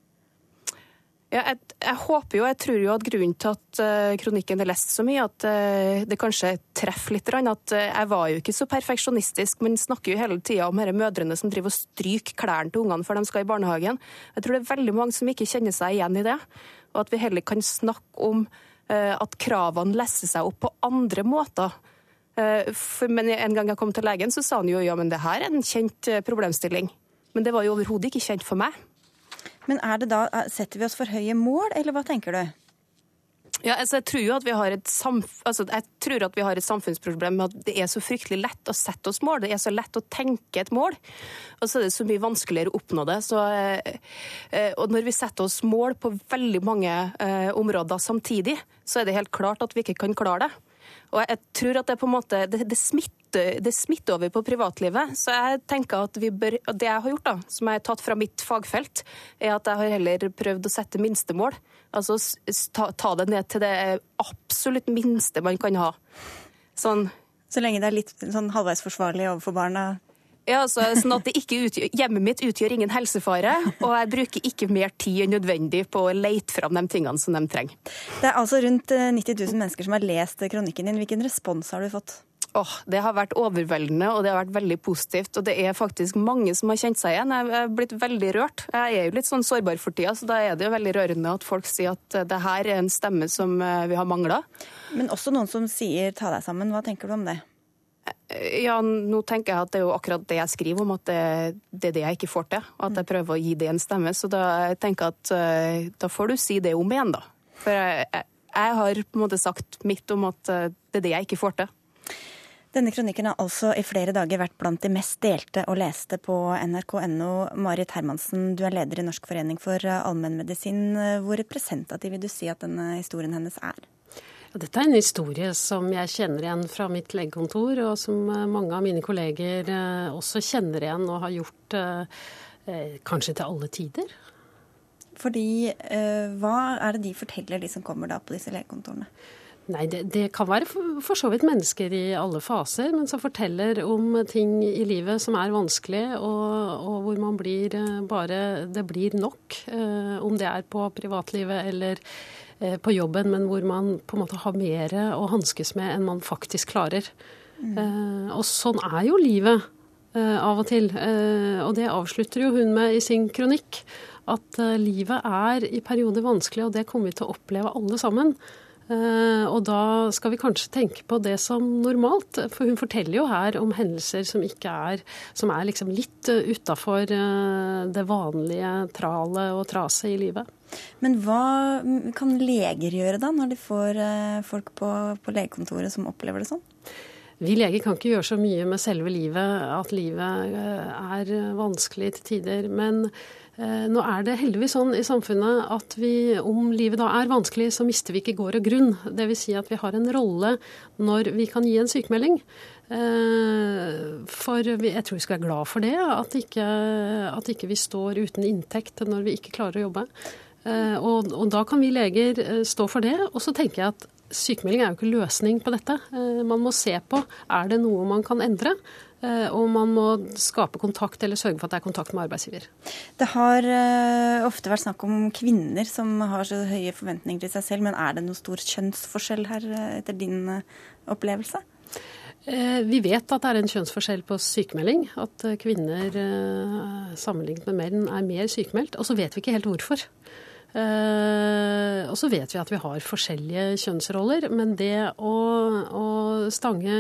Ja, jeg, jeg, håper jo, jeg tror jo at grunnen til at uh, kronikken er lest så mye, at uh, det kanskje treffer litt. At uh, jeg var jo ikke så perfeksjonistisk, men snakker jo hele tida om disse mødrene som driver og stryker klærne til ungene før de skal i barnehagen. Jeg tror det er veldig mange som ikke kjenner seg igjen i det. Og at vi heller kan snakke om at kravene leser seg opp på andre måter. For, men en gang jeg kom til legen, så sa han jo ja, men det her er en kjent problemstilling. Men det var jo overhodet ikke kjent for meg. Men er det da, setter vi oss for høye mål, eller hva tenker du? Ja, altså jeg, tror jo at vi har et altså jeg tror at vi har et samfunnsproblem med at det er så fryktelig lett å sette oss mål. Det er så lett å tenke et mål, og så er det så mye vanskeligere å oppnå det. Så, eh, eh, og når vi setter oss mål på veldig mange eh, områder samtidig, så er det helt klart at vi ikke kan klare det. Og jeg tror at det på en måte det, det, smitter, det smitter over på privatlivet. Så jeg tenker at vi bør, det jeg har gjort, da, som jeg har tatt fra mitt fagfelt, er at jeg har heller prøvd å sette minstemål. Altså ta, ta det ned til det absolutt minste man kan ha. Sånn så lenge det er litt sånn halvveis forsvarlig overfor barna? Ja, altså, sånn at utgjør, Hjemmet mitt utgjør ingen helsefare, og jeg bruker ikke mer tid enn nødvendig på å lete fram de tingene som de trenger. Det er altså rundt 90 eh, 000 mennesker som har lest kronikken din. Hvilken respons har du fått? Oh, det har vært overveldende, og det har vært veldig positivt. Og det er faktisk mange som har kjent seg igjen. Jeg er blitt veldig rørt. Jeg er jo litt sånn sårbar for tida, så da er det jo veldig rørende at folk sier at det her er en stemme som eh, vi har mangla. Men også noen som sier ta deg sammen. Hva tenker du om det? Ja, nå tenker jeg at det er jo akkurat det jeg skriver om, at det, det er det jeg ikke får til. Og at jeg prøver å gi det en stemme. Så da jeg tenker jeg at eh, da får du si det om igjen, da. For jeg, jeg, har på en måte sagt mitt om at eh, det er det jeg ikke får til. Denne kronikken har altså i flere dager vært blant de mest delte og leste på nrk.no. Marit Hermansen, du er leder i Norsk forening for allmennmedisin. Hvor representativ vil du si at denne historien hennes er? Dette er en historie som jeg kjenner igjen fra mitt legekontor, og som eh, mange av mine kolleger eh, også kjenner igjen og har gjort eh, kanskje til alle tider. Fordi Hva er det de forteller, de som kommer da på disse legekontorene? Nei, det, det, kan være for, så vidt mennesker i alle faser, men som forteller om ting i livet som er vanskelig, og, og hvor man blir bare Det blir nok. om det er på privatlivet eller Eh, på jobben, men hvor man på en måte har mer å hanskes med enn man faktisk klarer. Mm. Og sånn er jo livet eh, av og til. Og det avslutter jo hun med i sin kronikk. At livet er i perioder vanskelig, og det kommer vi til å oppleve alle sammen. Og da skal vi kanskje tenke på det som normalt. For hun forteller jo her om hendelser som ikke er Som er liksom litt utafor det vanlige tralet og traset i livet. Men hva kan leger gjøre da, når de får eh, folk på, på legekontoret som opplever det sånn? Vi leger kan ikke gjøre så mye med selve livet, at livet eh, er vanskelig til tider. Men eh, nå er det heldigvis sånn i samfunnet at vi, om livet da er vanskelig, så mister vi ikke gård og grunn. Dvs. Si at vi har en rolle når vi kan gi en sykemelding. For jeg tror vi skal være glad for det, at ikke, at ikke vi står uten inntekt når vi ikke klarer å jobbe. Eh, og, og, da kan vi leger eh, stå for det. Og så tenker jeg at sykemelding er jo ikke løsning på dette. Eh, man må se på er det noe man kan endre. Og man må skape kontakt eller sørge for at det er kontakt med arbeidsgiver. Det har ofte vært snakk om kvinner som har så høye forventninger til seg selv, men er det noe stor kjønnsforskjell her, etter din opplevelse? Vi vet at det er en kjønnsforskjell på sykemelding. At kvinner sammenlignet med menn er mer sykemeldt. Og så vet vi ikke helt hvorfor. Uh, og så vet vi at vi har forskjellige kjønnsroller, men det å, å stange,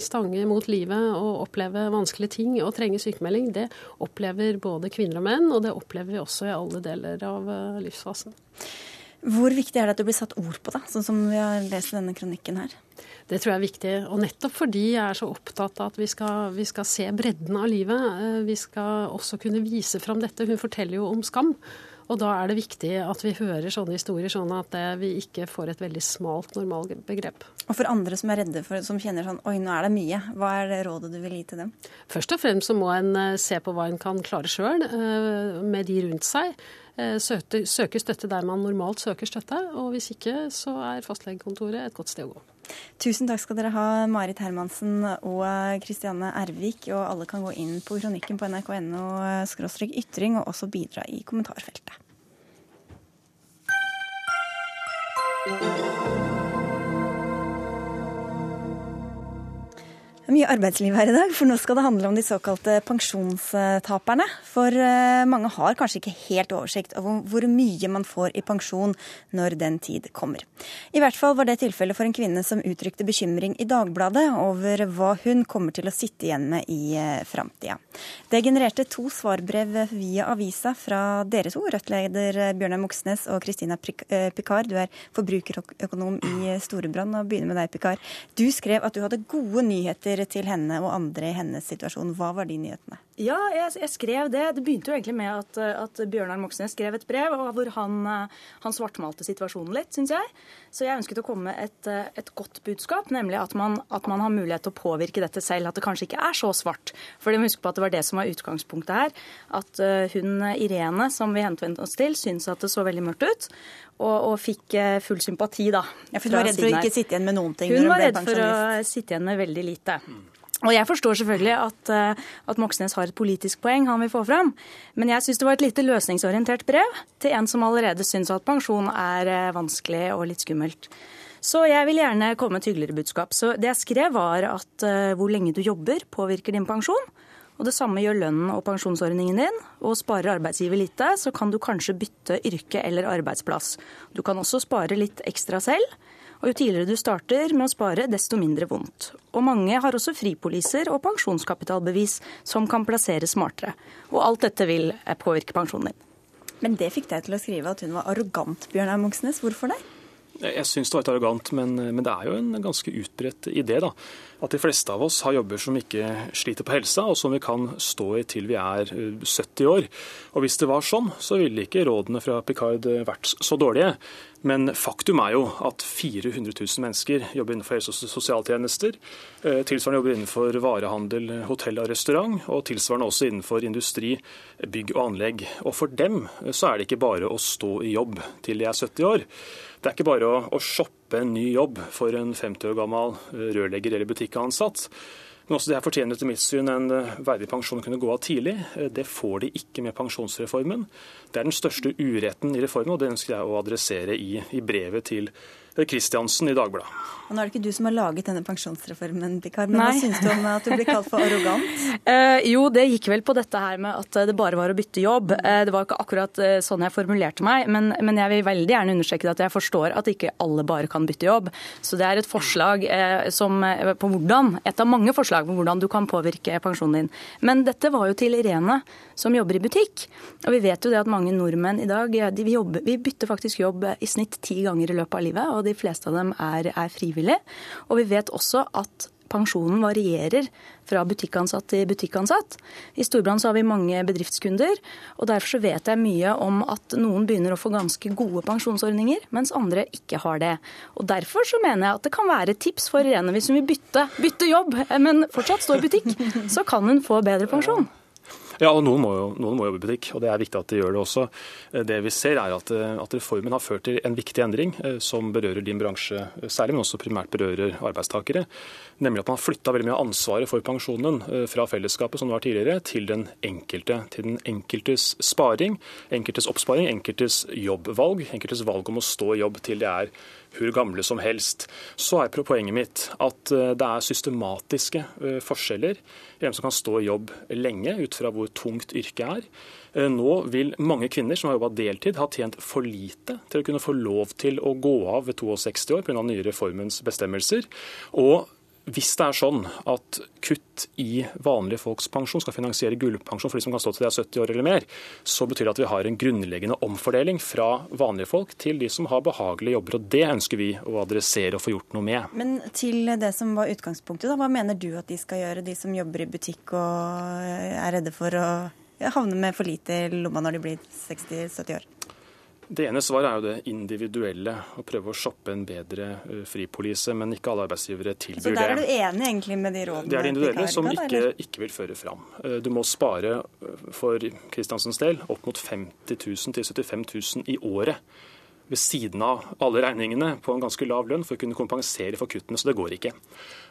stange, mot livet og oppleve vanskelige ting og trenge sykemelding, det opplever både kvinner og menn, og det opplever vi også i alle deler av uh, livsfasen. Hvor viktig er det at det blir satt ord på det, sånn som vi har lest i denne kronikken her? Det tror jeg er viktig. Og nettopp fordi jeg er så opptatt av at vi skal, vi skal se bredden av livet. Uh, vi skal også kunne vise fram dette. Hun forteller jo om skam. Og da er det viktig at vi hører sånne historier, sånn at vi ikke får et veldig smalt normalbegrep. Og for andre som er redde for, som kjenner sånn oi, nå er det mye, hva er det rådet du vil gi til dem? Først og fremst så må en eh, se på hva en kan klare sjøl, eh, med de rundt seg. Eh, søke støtte der man normalt søker støtte, og hvis ikke så er fastlegekontoret et godt sted å gå. Tusen takk skal dere ha, Marit Hermansen og Kristianne Ervik. Og alle kan gå inn på kronikken på nrk.no ytring og også bidra i kommentarfeltet. Mye arbeidsliv her i dag, for nå skal det handle om de såkalte pensjonstaperne. For eh, mange har kanskje ikke helt oversikt over hvor mye man får i pensjon når den tid kommer. I hvert fall var det tilfellet for en kvinne som uttrykte bekymring i Dagbladet over hva hun kommer til å sitte igjen med i eh, framtida. Det genererte to svarbrev via avisa fra dere to, Rødt-leder Bjørnar Moxnes og Kristina Picard. Du er forbrukerøkonom i Storebrand, og begynner med deg, Picard. Du skrev at du hadde gode nyheter til henne og andre i hennes situasjon. Hva var de nyhetene? Ja, jeg, jeg skrev det. Det begynte jo egentlig med at, at Bjørnar Moxnes skrev et brev hvor han, han svartmalte situasjonen litt, syns jeg. Så jeg ønsket å komme med et, et godt budskap, nemlig at man, at man, har mulighet til å påvirke dette selv. At det kanskje ikke er så svart. For vi må huske på at det var det som var utgangspunktet her. At eh, hun Irene, som vi henvendte oss til, syntes at det så veldig mørkt ut. Og, og, fikk eh, full sympati, da. Ja, For hun var redd for å ikke sitte igjen med noen ting? Hun, hun var redd for å sitte igjen med veldig lite. Og Jeg forstår selvfølgelig at, eh, at, Moxnes har et politisk poeng han vil få fram, men jeg syns det var et lite løsningsorientert brev til en som allerede syns at pensjon er eh, vanskelig og litt skummelt. Så jeg vil gjerne komme med et hyggeligere budskap. Så Det jeg skrev, var at uh, hvor lenge du jobber, påvirker din pensjon. Og Det samme gjør lønnen og pensjonsordningen din. Og Sparer arbeidsgiver lite, så kan du kanskje bytte yrke eller arbeidsplass. Du kan også spare litt ekstra selv. Og jo tidligere du starter med å spare, desto mindre vondt. Og mange har også fripoliser og pensjonskapitalbevis som kan plasseres smartere. Og alt dette vil påvirke pensjonen din. Men det fikk deg til å skrive at hun var arrogant, Bjørnar Moxnes. Hvorfor det? Jeg syns det var litt arrogant, men, men, det er jo en ganske utbredt idé. da. At de fleste av oss har jobber som ikke sliter på helsa, og som vi kan stå i til vi er 70 eh, år. Og Hvis det var sånn, så ville ikke rådene fra Picard vært så dårlige. Men faktum er jo at 400 000 mennesker jobber innenfor helse- og sosialtjenester. Eh, tilsvarende jobber innenfor varehandel, hotell og restaurant, og tilsvarende også innenfor industri, bygg og anlegg. Og for dem så er det ikke bare å stå i jobb til de er 70 år. Det er ikke bare å, å shoppe en ny jobb for en 50 år gammel eh, rørlegger eller butikkansatt. Men også det her fortjener etter mitt syn en eh, verdig pensjon å kunne gå av tidlig. Eh, det får de ikke med pensjonsreformen. Det er den største uretten i reformen, og det ønsker jeg å adressere i, i brevet til Kristiansen i Dagbladet. Og nå er det ikke du som har laget denne pensjonsreformen, Bikar, men Nei. hva syns du om at du blir kalt for arrogant? Uh, jo, det gikk vel på dette her med at det bare var å bytte jobb. Uh, det var ikke akkurat uh, sånn jeg formulerte meg, men, men, jeg vil veldig gjerne understreke at jeg forstår at ikke alle bare kan bytte jobb. Så det er et forslag som, på hvordan, et av mange forslag på hvordan du kan påvirke pensjonen din. Men dette var jo til Irene, som jobber i butikk. Og vi vet jo det at mange nordmenn i dag de, vi, jobber, vi bytter faktisk jobb i snitt ti ganger i løpet av livet. og de fleste av dem er, er frivillige. Og vi vet også at pensjonen varierer fra butikkansatt til butikkansatt. I Storbritannia har vi mange bedriftskunder, og derfor vet jeg mye om at noen begynner å få ganske gode pensjonsordninger, mens andre ikke har det. Og Derfor så mener jeg at det kan være tips for Irene hvis hun vil bytte, bytte jobb, men fortsatt stå i butikk, så kan hun få bedre pensjon. Ja, og noen må, jo, noen må jobbe i butikk, og det er viktig at de gjør det også. Eh, det vi ser er at, eh, at reformen har ført til en viktig endring eh, som berører din bransje særlig, men også primært berører arbeidstakere. Nemlig at man har flytta veldig mye av ansvaret for pensjonen fra fellesskapet som det var tidligere, til den enkelte. Til den enkeltes sparing, enkeltes oppsparing, enkeltes jobbvalg, enkeltes valg om å stå i jobb til det er hvor gamle som helst. Så er poenget mitt at det er systematiske forskjeller i hvem som kan stå i jobb lenge, ut fra hvor tungt yrket er. Eh, nå vil mange kvinner som har jobba deltid, ha tjent for lite til å kunne få lov til å gå av ved 62 år pga. den nye reformens bestemmelser. Og hvis det er sånn at kutt i vanlige folks pensjon skal finansiere gullpensjon for de som kan stå til de er 70 år eller mer, så betyr det at vi har en grunnleggende omfordeling fra vanlige folk til de som har behagelige jobber. og Det ønsker vi å adressere og få gjort noe med. Men til det som var utgangspunktet, da, hva mener du at de skal gjøre, de som jobber i butikk og er redde for å havne med for lite i lomma når de blir 60-70 år? Det ene svaret er jo det individuelle, å prøve å shoppe en bedre uh, fripolise. Men ikke alle arbeidsgivere tilbyr det. Så der er du enig egentlig med de rådene? Det er det individuelle som ikke, ikke, vil føre fram. Uh, du må spare for Kristiansens del opp mot 50 000 til 75 000 i året ved siden av alle regningene på en ganske lav lønn for å kunne kompensere for kuttene. Så det går ikke.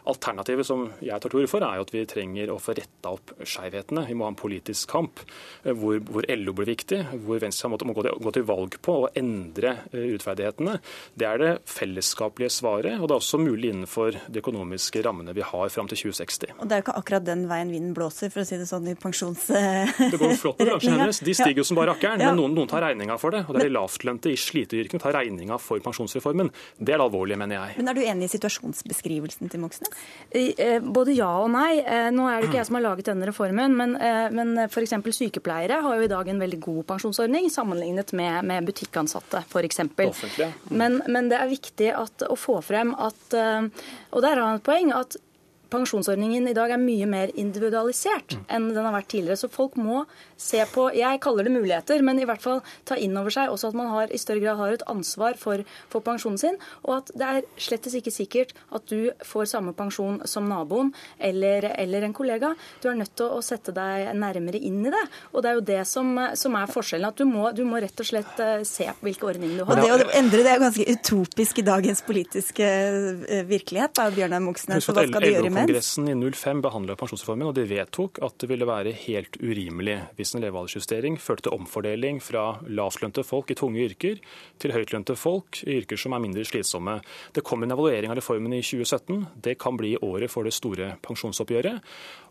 Alternativet som jeg tar til orde for, er at vi trenger å få retta opp skjevhetene. Vi må ha en politisk kamp eh, hvor, hvor LO blir viktig, hvor Venstre må gå til, gå til valg på å endre eh, urettferdighetene. Det er det fellesskapelige svaret, og det er også mulig innenfor de økonomiske rammene vi har fram til 2060. Og Det er jo ikke akkurat den veien vinden blåser, for å si det sånn, i pensjons... Det går flott med bransjen hennes. De stiger jo som bare rakkeren, men noen, noen, tar regninga for det. Og det er de lavtlønte i sliteyrkene tar regninga for pensjonsreformen. Det er det alvorlige, mener jeg. Men er du enig i situasjonsbeskrivelsen til Moxnes? Eh, både ja og nei. Eh, nå er det ikke jeg som har laget denne reformen, men, eh, men f.eks. sykepleiere har jo i dag en veldig god pensjonsordning sammenlignet med, med butikkansatte, f.eks. Men, men det er viktig at, å få frem at Og der har han et poeng. at pensjonsordningen i dag er mye mer individualisert mm. enn den har vært tidligere. Så folk må se på Jeg kaller det muligheter, men i hvert fall ta inn over seg også at man har, i større grad har et ansvar for, for pensjonen sin, og at det er slettes ikke sikkert at du får samme pensjon som naboen eller, eller, en kollega. Du er nødt til å sette deg nærmere inn i det. Og det er jo det som, som er forskjellen. At du må, du må, rett og slett eh, se på hvilke ordninger du har. Og det å endre det er ganske utopisk i dagens politiske eh, virkelighet, da, Bjørnar Moxnes. Hva skal du gjøre imens? Kongressen i 05 behandla pensjonsreformen, og de vedtok at det ville være helt urimelig hvis en levealdersjustering førte til omfordeling fra lavtlønte folk i tunge yrker til høytlønte folk i yrker som er mindre slitsomme. Det kom en evaluering av reformen i 2017. Det kan bli året for det store pensjonsoppgjøret.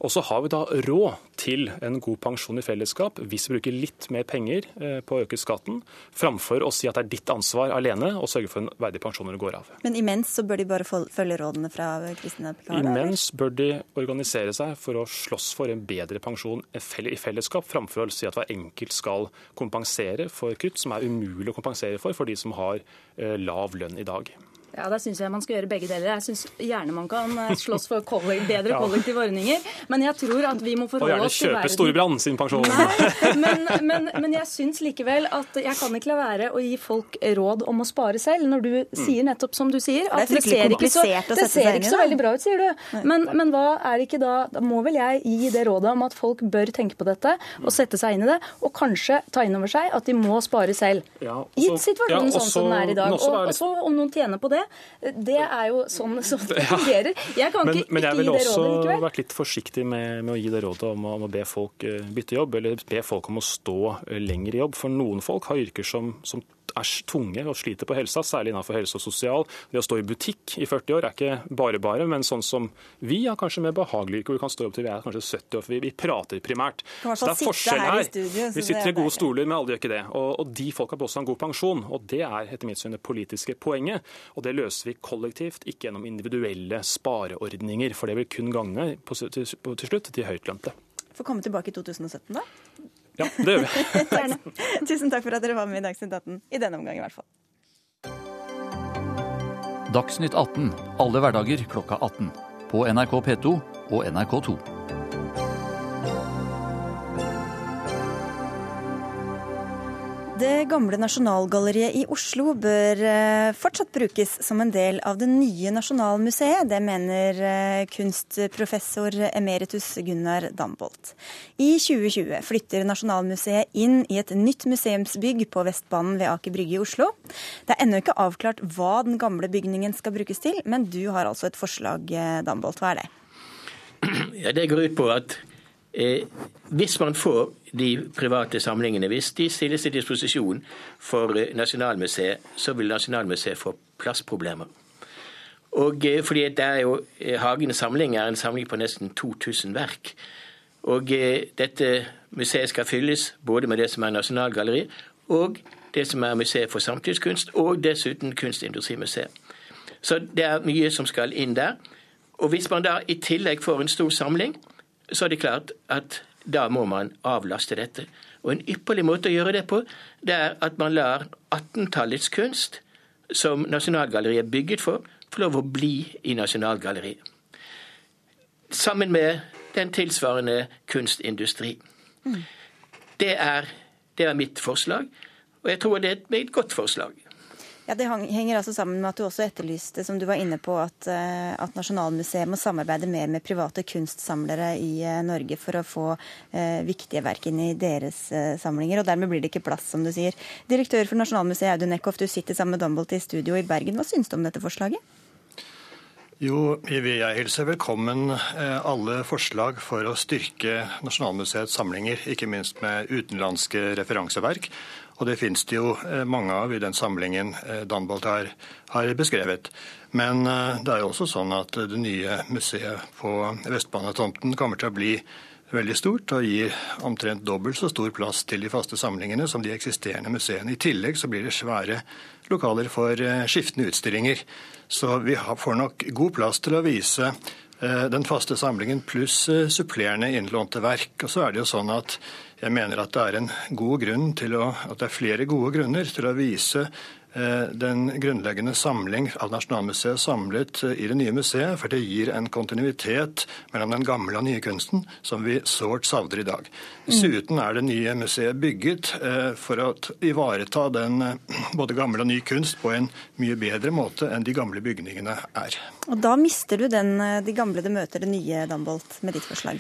Og så har vi da råd til en god pensjon i fellesskap hvis vi bruker litt mer penger eh, på å øke skatten, framfor å si at det er ditt ansvar alene å sørge for en verdig pensjon når du går av. Men imens så bør de bare følge rådene fra Kristin Pekar? Imens bør de organisere seg for å slåss for en bedre pensjon i fellesskap, framfor å si at hver enkelt skal kompensere for kutt som er umulig å kompensere for for de som har eh, lav lønn i dag. Ja, Der syns jeg man skal gjøre begge deler. Jeg syns gjerne man kan eh, slåss for kollektiv, bedre ja. kollektive ordninger. Men jeg tror at vi må forholde oss til verden Og gjerne kjøpe Storebrand sin pensjon. Nei, men, men, men, jeg syns likevel at jeg kan ikke la være å gi folk råd om å spare selv, når du mm. sier nettopp som du sier. At det, ser ikke så, det ser ikke så veldig bra ut, sier du. Men, men hva er det ikke da Da må vel jeg gi det rådet om at folk bør tenke på dette og sette seg inn i det, og kanskje ta inn over seg at de må spare selv. Gitt situasjonen sånn som den er i dag. Og så om noen tjener på det, det er jo sånn, sånn det fungerer. Jeg kan men, ikke, men jeg ville også vært litt forsiktig med, med, å gi det rådet om, om, å be folk eh, bytte jobb, eller be folk om å stå eh, lenger i jobb. For noen folk har yrker som, som er tunge og sliter på helsa, særlig innenfor helse og sosial. Det å stå i butikk i 40 år er ikke bare bare, men sånn som vi har kanskje mer behagelige yrker. Vi kan stå opp til vi er kanskje 70 år, for vi, vi prater primært. Så det er forskjell her. Studio, vi sitter i gode stoler, men alle gjør ikke det. Og, og de folka bør også en god pensjon. Og det er etter mitt syn det politiske poenget. Og det løser vi kollektivt, ikke gjennom individuelle spareordninger. For det vil kun gagne til, slutt de høytlønte. Får komme tilbake i 2017, da? Ja, det gjør vi. Tusen takk for at dere var med i Dagsnytt 18, i denne omgang i hvert fall. Dagsnytt 18 alle hverdager klokka 18. På NRK P2 og NRK2. Det gamle Nasjonalgalleriet i Oslo bør eh, fortsatt brukes som en del av det nye Nasjonalmuseet. Det mener eh, kunstprofessor emeritus Gunnar Dambolt. I 2020 flytter Nasjonalmuseet inn i et nytt museumsbygg på Vestbanen ved Aker Brygge i Oslo. Det er ennå ikke avklart hva den gamle bygningen skal brukes til, men du har altså et forslag, eh, Dambolt. Hva er det? Ja, Det går ut på at Eh, hvis man får de private samlingene, hvis de stilles til disposisjon for eh, Nasjonalmuseet, så vil Nasjonalmuseet få plassproblemer. Og eh, fordi det er jo Hagens samling er en samling på nesten 2000 verk. Og dette museet skal fylles både med det som er Nasjonalgalleriet, og det som er Museet for samtidskunst, og dessuten Kunstindustrimuseet. Så det er mye som skal inn der. Og hvis man da i tillegg får en stor samling, så er det klart at da må man avlaste dette. Og en ypperlig måte å gjøre det på, det er at man lar 18-tallets kunst, som Nasjonalgalleriet er bygget for, få lov å bli i Nasjonalgalleriet. Sammen med den tilsvarende kunstindustri. Mm. Det, er, det er mitt forslag, og jeg tror det er et meget godt forslag. Ja, Det henger altså sammen med at du også etterlyste, som du var inne på, at, eh, at Nasjonalmuseet må samarbeide mer med private kunstsamlere i eh, Norge for å få eh, viktige verk inn i deres eh, samlinger. og Dermed blir det ikke plass, som du sier. Direktør for Nasjonalmuseet Audun Eckhoff, du sitter sammen med Dumbolt i studio i Bergen. Hva syns du om dette forslaget? Jo, jeg hilser velkommen eh, alle forslag for å styrke Nasjonalmuseets samlinger, ikke minst med utenlandske referanseverk. Og det finnes det jo eh, mange av i den samlingen eh, Danbolt har, har beskrevet. Men eh, det er jo også sånn at det nye museet på Vestbanetomten kommer til å bli veldig stort og gir omtrent dobbelt så stor plass til de faste samlingene som de eksisterende museene. I tillegg så blir det svære lokaler for skiftende utstillinger. Så vi får nok god plass til å vise den faste samlingen pluss supplerende innlånte verk. Og så er det jo sånn at jeg mener at det er en god grunn til å, at det er flere gode grunner til å vise eh, den grunnleggende samling av Nasjonalmuseet samlet eh, i det nye museet, for det gir en kontinuitet mellom den gamle og nye kunsten som vi sårt savner i dag. Dessuten er det nye museet bygget eh, for å ivareta den både gamle og ny kunst på en mye bedre måte enn de gamle bygningene er. Og Da mister du den, de gamle det møter det nye, Dambolt, med ditt forslag?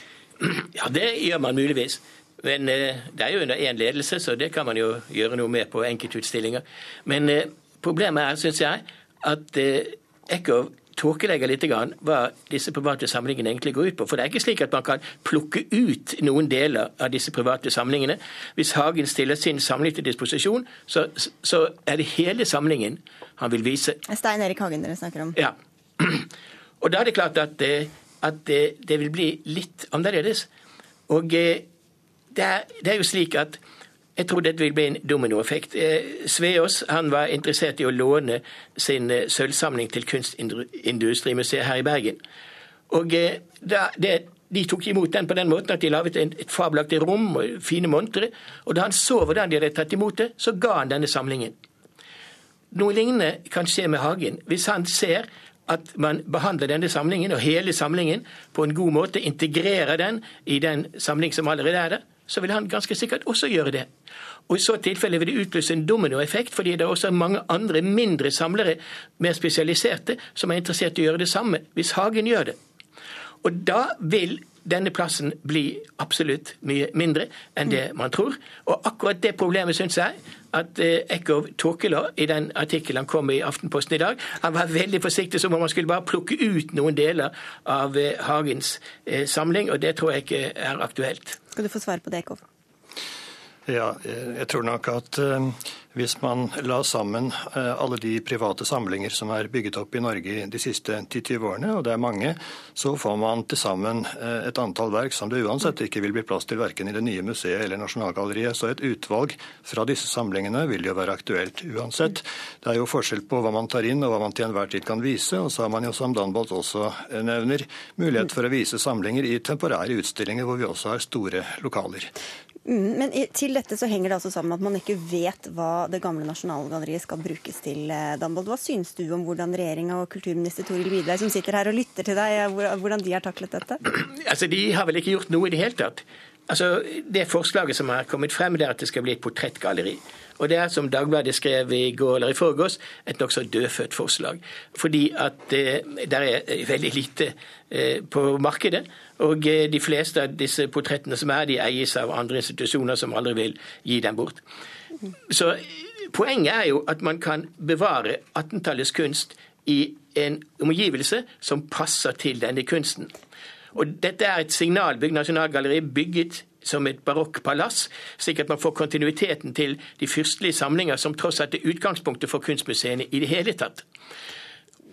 Ja, det gjør man muligvis. Men eh, det er jo under én ledelse, så det kan man jo gjøre noe med på enkeltutstillinger. Men eh, problemet er, syns jeg, at eh, Eckhoff tåkelegger litt hva disse private samlingene egentlig går ut på. For det er ikke slik at man kan plukke ut noen deler av disse private samlingene. Hvis Hagen stiller sin samling til disposisjon, så, så er det hele samlingen han vil vise. Stein Erik Hagen dere snakker om. Ja. Og da er det klart at, at det vil bli litt annerledes. Og det er, det er jo slik at jeg tror dette vil bli en dominoeffekt. Eh, Sveås han var interessert i å låne sin eh, sølvsamling til Kunstindustrimuseet her i Bergen. Og eh, da, det, De tok imot den på den måten at de laget et fabelaktig rom og fine montre. Og da han så hvordan de hadde tatt imot det, så ga han denne samlingen. Noe lignende kan skje med Hagen. Hvis han ser at man behandler denne samlingen og hele samlingen på en god måte, integrerer den i den samling som allerede er der, så vil han ganske sikkert også gjøre det. Og I så tilfelle vil det utløse en dominoeffekt, fordi det er også mange andre mindre samlere, mer spesialiserte, som er interessert i å gjøre det samme, hvis Hagen gjør det. Og da vil denne plassen bli absolutt mye mindre enn det man tror. Og akkurat det problemet syns jeg at eh, Eckhoff tåkela i den artikkelen han kom i Aftenposten i dag. Han var veldig forsiktig, som om han skulle bare plukke ut noen deler av eh, Hagens eh, samling, og det tror jeg ikke er aktuelt. Skal du få svare på det, Eckhoff? Ja, jeg tror nok at hvis man la sammen eh, alle de private samlinger som er bygget opp i Norge de siste 10-20 årene, og det er mange, så får man til sammen eh, et antall verk som det uansett ikke vil bli plass til verken i det nye museet eller Nasjonalgalleriet. Så et utvalg fra disse samlingene vil jo være aktuelt uansett. Det er jo forskjell på hva man tar inn og hva man til enhver tid kan vise. Og så har man jo, som Danbolt også eh, nevner, mulighet for å vise samlinger i temporære utstillinger hvor vi også har store lokaler. Mm, men til dette så henger det altså sammen at man ikke vet hva det gamle Nasjonalgalleriet skal brukes til. Eh, Dambold. Hva syns du om hvordan regjeringa og kulturminister Toril Vidvei, som sitter her og lytter til deg, eh, hvordan de har taklet dette? Altså, De har vel ikke gjort noe i det hele tatt. Altså, Det forslaget som har kommet frem, det er at det skal bli et portrettgalleri. Og det er, som Dagbladet skrev i går eller i forgårs, et nokså dødfødt forslag. Fordi at eh, det er veldig lite eh, på markedet. Og eh, de fleste av disse portrettene som er, de eies av andre institusjoner som aldri vil gi dem bort. Så poenget er jo at man kan bevare 18-tallets kunst i en omgivelse som passer til denne kunsten. Og dette er et signalbygg, Nasjonalgalleriet, bygget som et barokkpalass, slik at man får kontinuiteten til de fyrstelige samlinger, som tross alt er utgangspunktet for kunstmuseene i det hele tatt.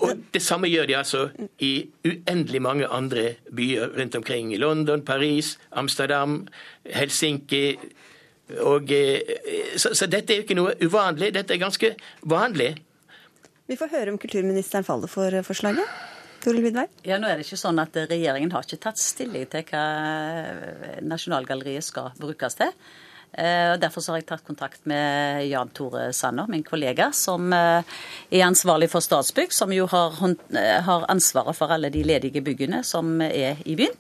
Og det samme gjør de altså i uendelig mange andre byer rundt omkring. I London, Paris, Amsterdam, Helsinki. Og, eh, så, så dette er jo ikke noe uvanlig, dette er ganske vanlig. Vi får høre om kulturministeren faller for forslaget. Ja, nå er det ikke sånn at Regjeringen har ikke tatt stilling til hva Nasjonalgalleriet skal brukes til. Eh, og Derfor har jeg tatt kontakt med Jan Tore Sanner, min kollega, som eh, er ansvarlig for Statsbygg, som jo har, eh, har ansvaret for alle de ledige byggene som er i byen.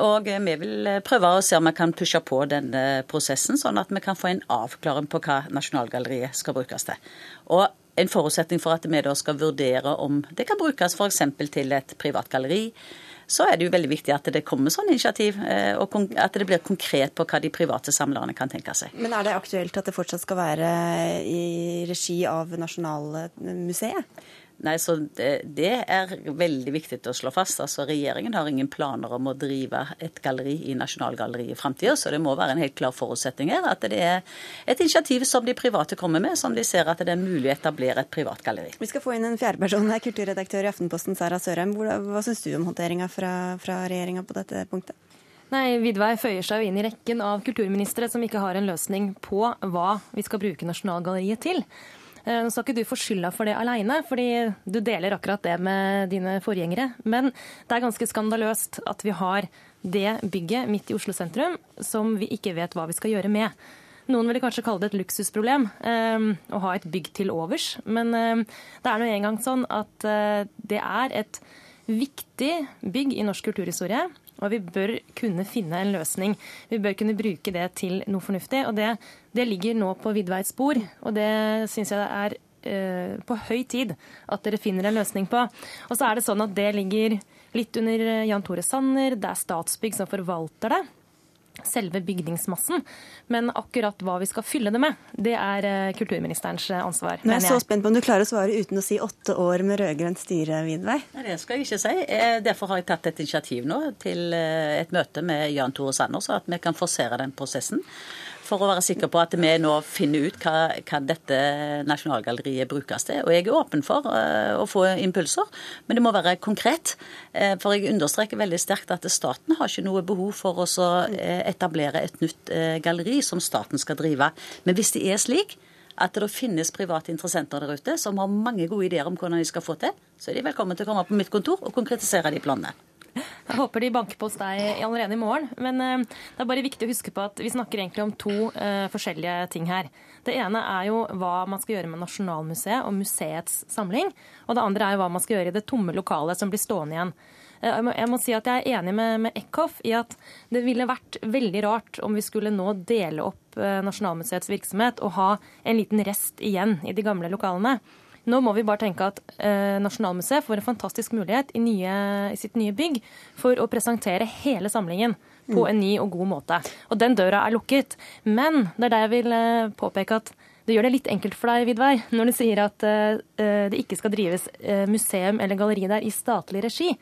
Og vi vil prøve å se om vi kan pushe på denne prosessen, sånn at vi kan få en avklaring på hva Nasjonalgalleriet skal brukes til. Og en forutsetning for at vi da skal vurdere om det kan brukes f.eks. til et privat galleri, så er det jo veldig viktig at det kommer sånn initiativ, eh, og at det blir konkret på hva de private samlerne kan tenke seg. Men er det aktuelt at det fortsatt skal være i regi av Nasjonalmuseet? Nei, så det, det, er veldig viktig å slå fast. Altså, Regjeringen har ingen planer om å drive et galleri i Nasjonalgalleriet i framtida, så det må være en helt klar forutsetning her at det er et initiativ som de private kommer med, som de ser at det er mulig å etablere et privat galleri. Vi skal få inn en fjerdeperson her, kulturredaktør i Aftenposten, Sara Sørheim. Hva, hva syns du om håndteringa fra, fra regjeringa på dette punktet? Nei, Vidvei føyer seg jo inn i rekken av kulturministre som ikke har en løsning på hva vi skal bruke Nasjonalgalleriet til. Eh, nå skal ikke du få skylda for det aleine, fordi du deler akkurat det med dine forgjengere. Men det er ganske skandaløst at vi har det bygget midt i Oslo sentrum som vi ikke vet hva vi skal gjøre med. Noen ville kanskje kalle det et luksusproblem eh, å ha et bygg til overs. Men eh, det er nå engang sånn at det er et viktig bygg i norsk kulturhistorie. Og vi bør kunne finne en løsning. Vi bør kunne bruke det til noe fornuftig. Og det, det ligger nå på Vidveits bord, og det syns jeg er eh, på høy tid at dere finner en løsning på. Og så er det sånn at det ligger litt under Jan Tore Sanner, det er Statsbygg som forvalter det selve bygningsmassen. Men akkurat hva vi skal fylle det med, det er eh, kulturministerens ansvar. Nå er jeg er så spent på om du klarer å svare uten å si åtte år med rød-grønt styre, Vidvei. Det skal jeg ikke si. Eh, derfor har jeg tatt et initiativ nå til et møte med Jan Tore Sanner, så at vi kan forsere den prosessen for å være sikker på at vi nå finner ut hva, hva dette Nasjonalgalleriet brukes til. Og jeg er åpen for uh, å få impulser, men det må være konkret. Uh, for jeg understreker veldig sterkt at staten har ikke noe behov for å uh, etablere et nytt galleri som staten skal drive. Men hvis det er slik at det finnes private interessenter der ute som har mange gode ideer om hvordan de skal få til, så er de velkommen til å komme på mitt kontor og konkretisere de planene. Jeg håper de banker på hos deg allerede i morgen. Men uh, det er bare viktig å huske på at vi snakker egentlig om to uh, forskjellige ting her. Det ene er jo hva man skal gjøre med Nasjonalmuseet og museets samling. Og det andre er jo hva man skal gjøre i det tomme lokalet som blir stående igjen. Uh, jeg, må, jeg må, si at jeg er enig med, med Eckhoff i at det ville vært veldig rart om vi skulle nå dele opp Nasjonalmuseets virksomhet og ha en liten rest igjen i de gamle lokalene. Nå må vi bare tenke at eh, Nasjonalmuseet får en fantastisk mulighet i, nye, i, sitt nye bygg for å presentere hele samlingen på en ny og god måte. Og den døra er lukket. Men det er der jeg vil eh, påpeke at det gjør det litt enkelt for deg, Vidvei, når du sier at eh, det ikke skal drives eh, museum eller galleri der i statlig regi.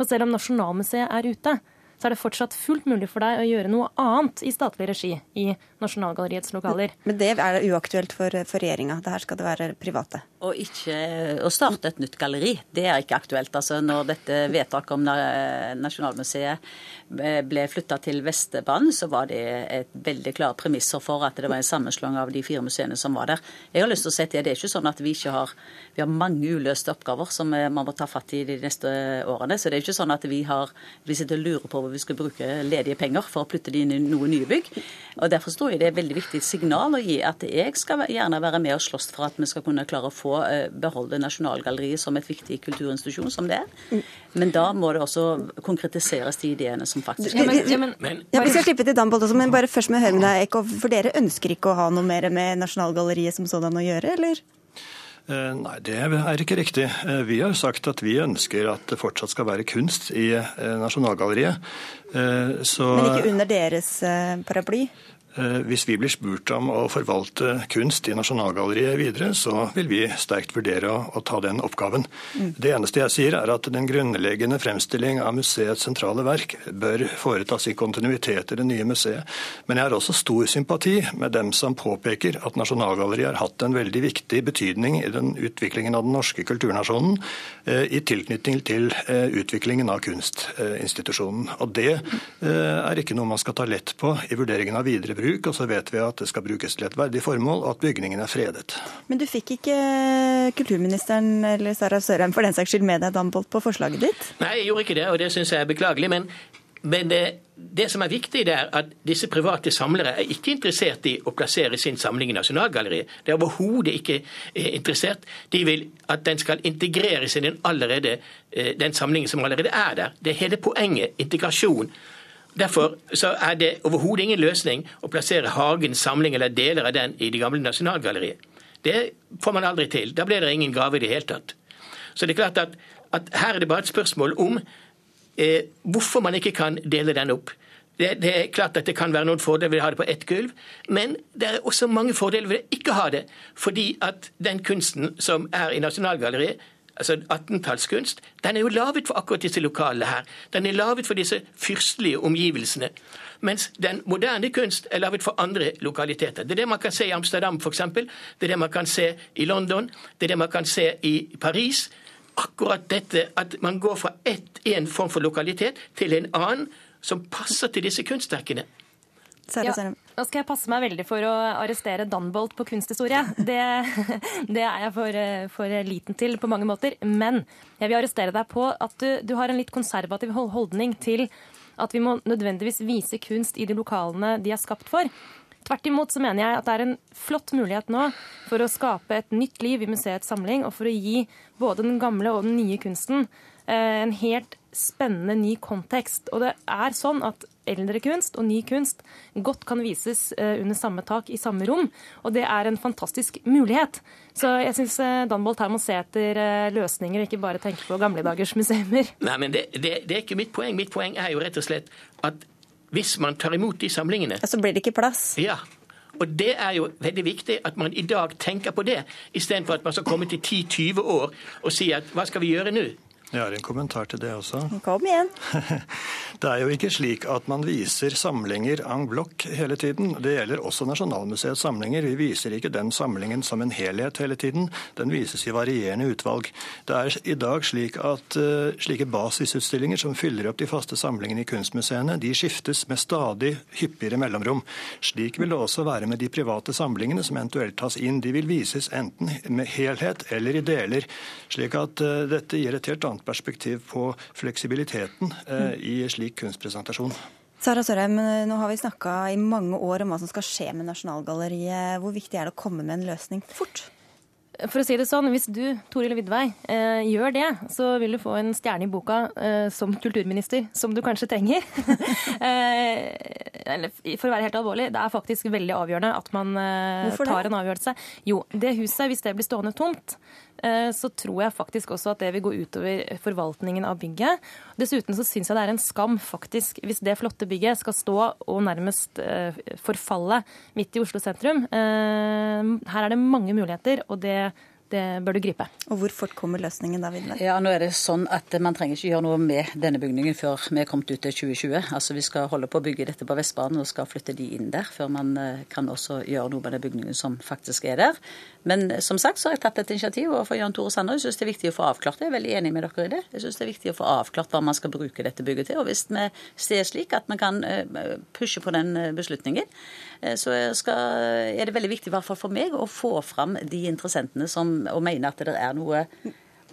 Og selv om Nasjonalmuseet er ute, så er det fortsatt fullt mulig for deg å gjøre noe annet i statlig regi i Nasjonalgalleriets lokaler. Men det er uaktuelt for, for regjeringa. Det her skal det være private. Og ikke å starte et nytt galleri, det er ikke aktuelt. Altså Når dette vedtaket om Nasjonalmuseet ble flytta til Vestbanen, så var det et veldig klare premisser for at det var en sammenslåing av de fire museene som var der. Jeg har lyst til å si at Det er ikke sånn at vi ikke har vi har mange uløste oppgaver som man må ta fatt i de neste årene. Så det er ikke sånn at vi har vi sitter og lurer på hvor vi skal bruke ledige penger for å putte dem inn i noen nye bygg. Og Derfor tror jeg det er et veldig viktig signal å gi at jeg skal gjerne være med og slåss for at vi skal kunne klare å få Eh, beholde Nasjonalgalleriet som et viktig kulturinstitusjon som det er. Men da må det også konkretiseres de ideene som faktisk ja, men, ja, men, ja, Vi skal slippe til Dambold også, men bare først med å høre med deg, Eko, for dere ønsker ikke å ha noe mer med Nasjonalgalleriet som sådan å gjøre, eller? Eh, nei, det er ikke riktig. Eh, vi har sagt at vi ønsker at det fortsatt skal være kunst i Nasjonalgalleriet. Så... Men ikke under deres paraply? Eh, hvis vi blir spurt om å forvalte kunst i Nasjonalgalleriet videre, så vil vi sterkt vurdere å, å ta den oppgaven. Mm. Det eneste jeg sier, er at den grunnleggende fremstilling av museets sentrale verk bør foretas i kontinuitet i det nye museet. Men jeg har også stor sympati med dem som påpeker at Nasjonalgalleriet har hatt en veldig viktig betydning i den utviklingen av den norske kulturnasjonen, eh, i tilknytning til eh, utviklingen av kunstinstitusjonen. Og det er ikke noe man skal ta lett på i vurderingen av videre bruk, og så vet vi at det skal brukes til et verdig formål, og at bygningen er fredet. Men du fikk ikke kulturministeren eller Sara Sørheim for den saks skyld med deg Dambolt, på forslaget ditt? Nei, jeg gjorde ikke det, og det syns jeg er beklagelig. men men det, det, som er viktig, det er at disse private samlere er ikke interessert i å plassere sin samling i Nasjonalgalleriet. Det er overhodet ikke eh, interessert. De vil at den skal integreres i den, allerede, eh, den samlingen som allerede er der. Det er hele poenget. Integrasjon. Derfor er det overhodet ingen løsning å plassere Hagens samling eller deler av den i det gamle Nasjonalgalleriet. Det får man aldri til. Da blir det ingen gave i det hele tatt. Så det er klart at, at her er det bare et spørsmål om eh, hvorfor man ikke kan dele den opp. Det, det, er klart at det kan være noen fordeler ved å ha det på ett gulv, men det er også mange fordeler ved å ikke ha det. Fordi at den kunsten som er i Nasjonalgalleriet, altså 18-tallskunst, den er jo laget for akkurat disse lokalene her. Den er laget for disse fyrstelige omgivelsene. Mens den moderne kunst er laget for andre lokaliteter. Det er det man kan se i Amsterdam f.eks. Det er det man kan se i London. Det er det man kan se i Paris. Akkurat dette at man går fra én form for lokalitet til en annen som passer til disse kunstverkene. Ja, nå skal jeg passe meg veldig for å arrestere Danbolt på kunsthistorie. Det, det er jeg for, for, liten til på mange måter. Men jeg vil arrestere deg på at du, du har en litt konservativ holdning til at vi må nødvendigvis vise kunst i de lokalene de er skapt for. Tvert imot så mener jeg at det er en flott mulighet nå for å skape et nytt liv i museets samling, og for å gi både den gamle og den nye kunsten eh, en helt spennende ny kontekst. Og det er sånn at eldre kunst og ny kunst godt kan vises eh, under samme tak i samme rom. Og det er en fantastisk mulighet. Så jeg syns eh, Danbolt her må se etter eh, løsninger, og ikke bare tenke på gamle dagers museer. Nei, men det, det, det, er ikke mitt poeng. Mitt poeng er jo rett og slett at hvis man tar imot de samlingene Så blir det ikke plass? Ja. Og det er jo veldig viktig at man i dag tenker på det, istedenfor at man skal komme til 10-20 år og si at hva skal vi gjøre nå? Jeg har en kommentar til det også. Kom igjen. det er jo ikke slik at man viser samlinger en bloc hele tiden. Det gjelder også Nasjonalmuseets samlinger. Vi viser ikke den samlingen som en helhet hele tiden. Den vises i varierende utvalg. Det er i dag slik at uh, slike basisutstillinger som fyller opp de faste samlingene i kunstmuseene, de skiftes med stadig hyppigere mellomrom. Slik vil det også være med de private samlingene som eventuelt tas inn. De vil vises enten med helhet eller i deler. Slik at uh, dette gir et helt annet annet perspektiv på fleksibiliteten eh, i slik kunstpresentasjon. Sara Sørheim, nå har vi snakka i mange år om hva som skal skje med Nasjonalgalleriet. Hvor viktig er det å komme med en løsning fort? For å si det sånn, Hvis du Toril Vidvei, eh, gjør det, så vil du få en stjerne i boka eh, som kulturminister, som du kanskje trenger. eh, for å være helt alvorlig, det er faktisk veldig avgjørende at man eh, tar en avgjørelse. Jo, det huset, hvis det blir stående tomt, Eh, så tror jeg faktisk også at det vil gå utover forvaltningen av bygget. Dessuten så syns jeg det er en skam faktisk hvis det flotte bygget skal stå og nærmest eh, forfalle midt i Oslo sentrum. Her er det mange muligheter, og det det bør du gripe. Og Hvor fort kommer løsningen da, Vidar? Ja, nå er det sånn at Man trenger ikke gjøre noe med denne bygningen før vi er kommet ut til 2020. Altså Vi skal holde på å bygge dette på Vestbanen og skal flytte de inn der, før man eh, kan også gjøre noe med den bygningen som faktisk er der. Men som sagt så har jeg tatt et initiativ overfor Jan Tore Sanner. Jeg syns det er viktig å få avklart det. Jeg er veldig enig med dere i det. Jeg syns det er viktig å få avklart hva man skal bruke dette bygget til. Og hvis vi ser slik at vi kan eh, pushe på den eh, beslutningen, Eh, så skal, er det veldig viktig i hvert fall for meg å få fram de interessentene som, og mener at det er noe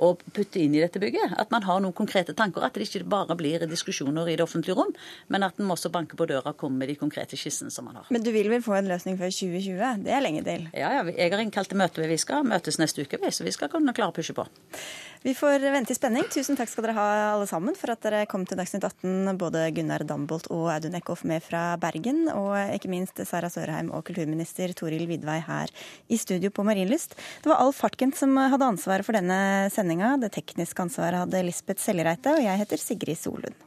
å putte inn i dette bygget. At man har noen konkrete tanker. At det ikke bare blir diskusjoner i det offentlige rom, men at man også banker på døra og kommer med de konkrete skissene som man har. Men du vil vel få en løsning før 2020? Det er lenge til? Ja, ja. Jeg har innkalt til møte. Vi skal møtes neste uke, så vi skal kunne klare å pushe på. Vi får vente i spenning. Tusen takk skal dere ha alle sammen for at dere kom til Dagsnytt 18, både Gunnar Dambolt og Audun Eckhoff med fra Bergen, og ikke minst Sara Sørheim og kulturminister Toril Vidvei her i studio på Marienlyst. Det var Alf Hartkent som hadde ansvaret for denne sendinga. Det tekniske ansvaret hadde Lisbeth Sellereite, og jeg heter Sigrid Solund.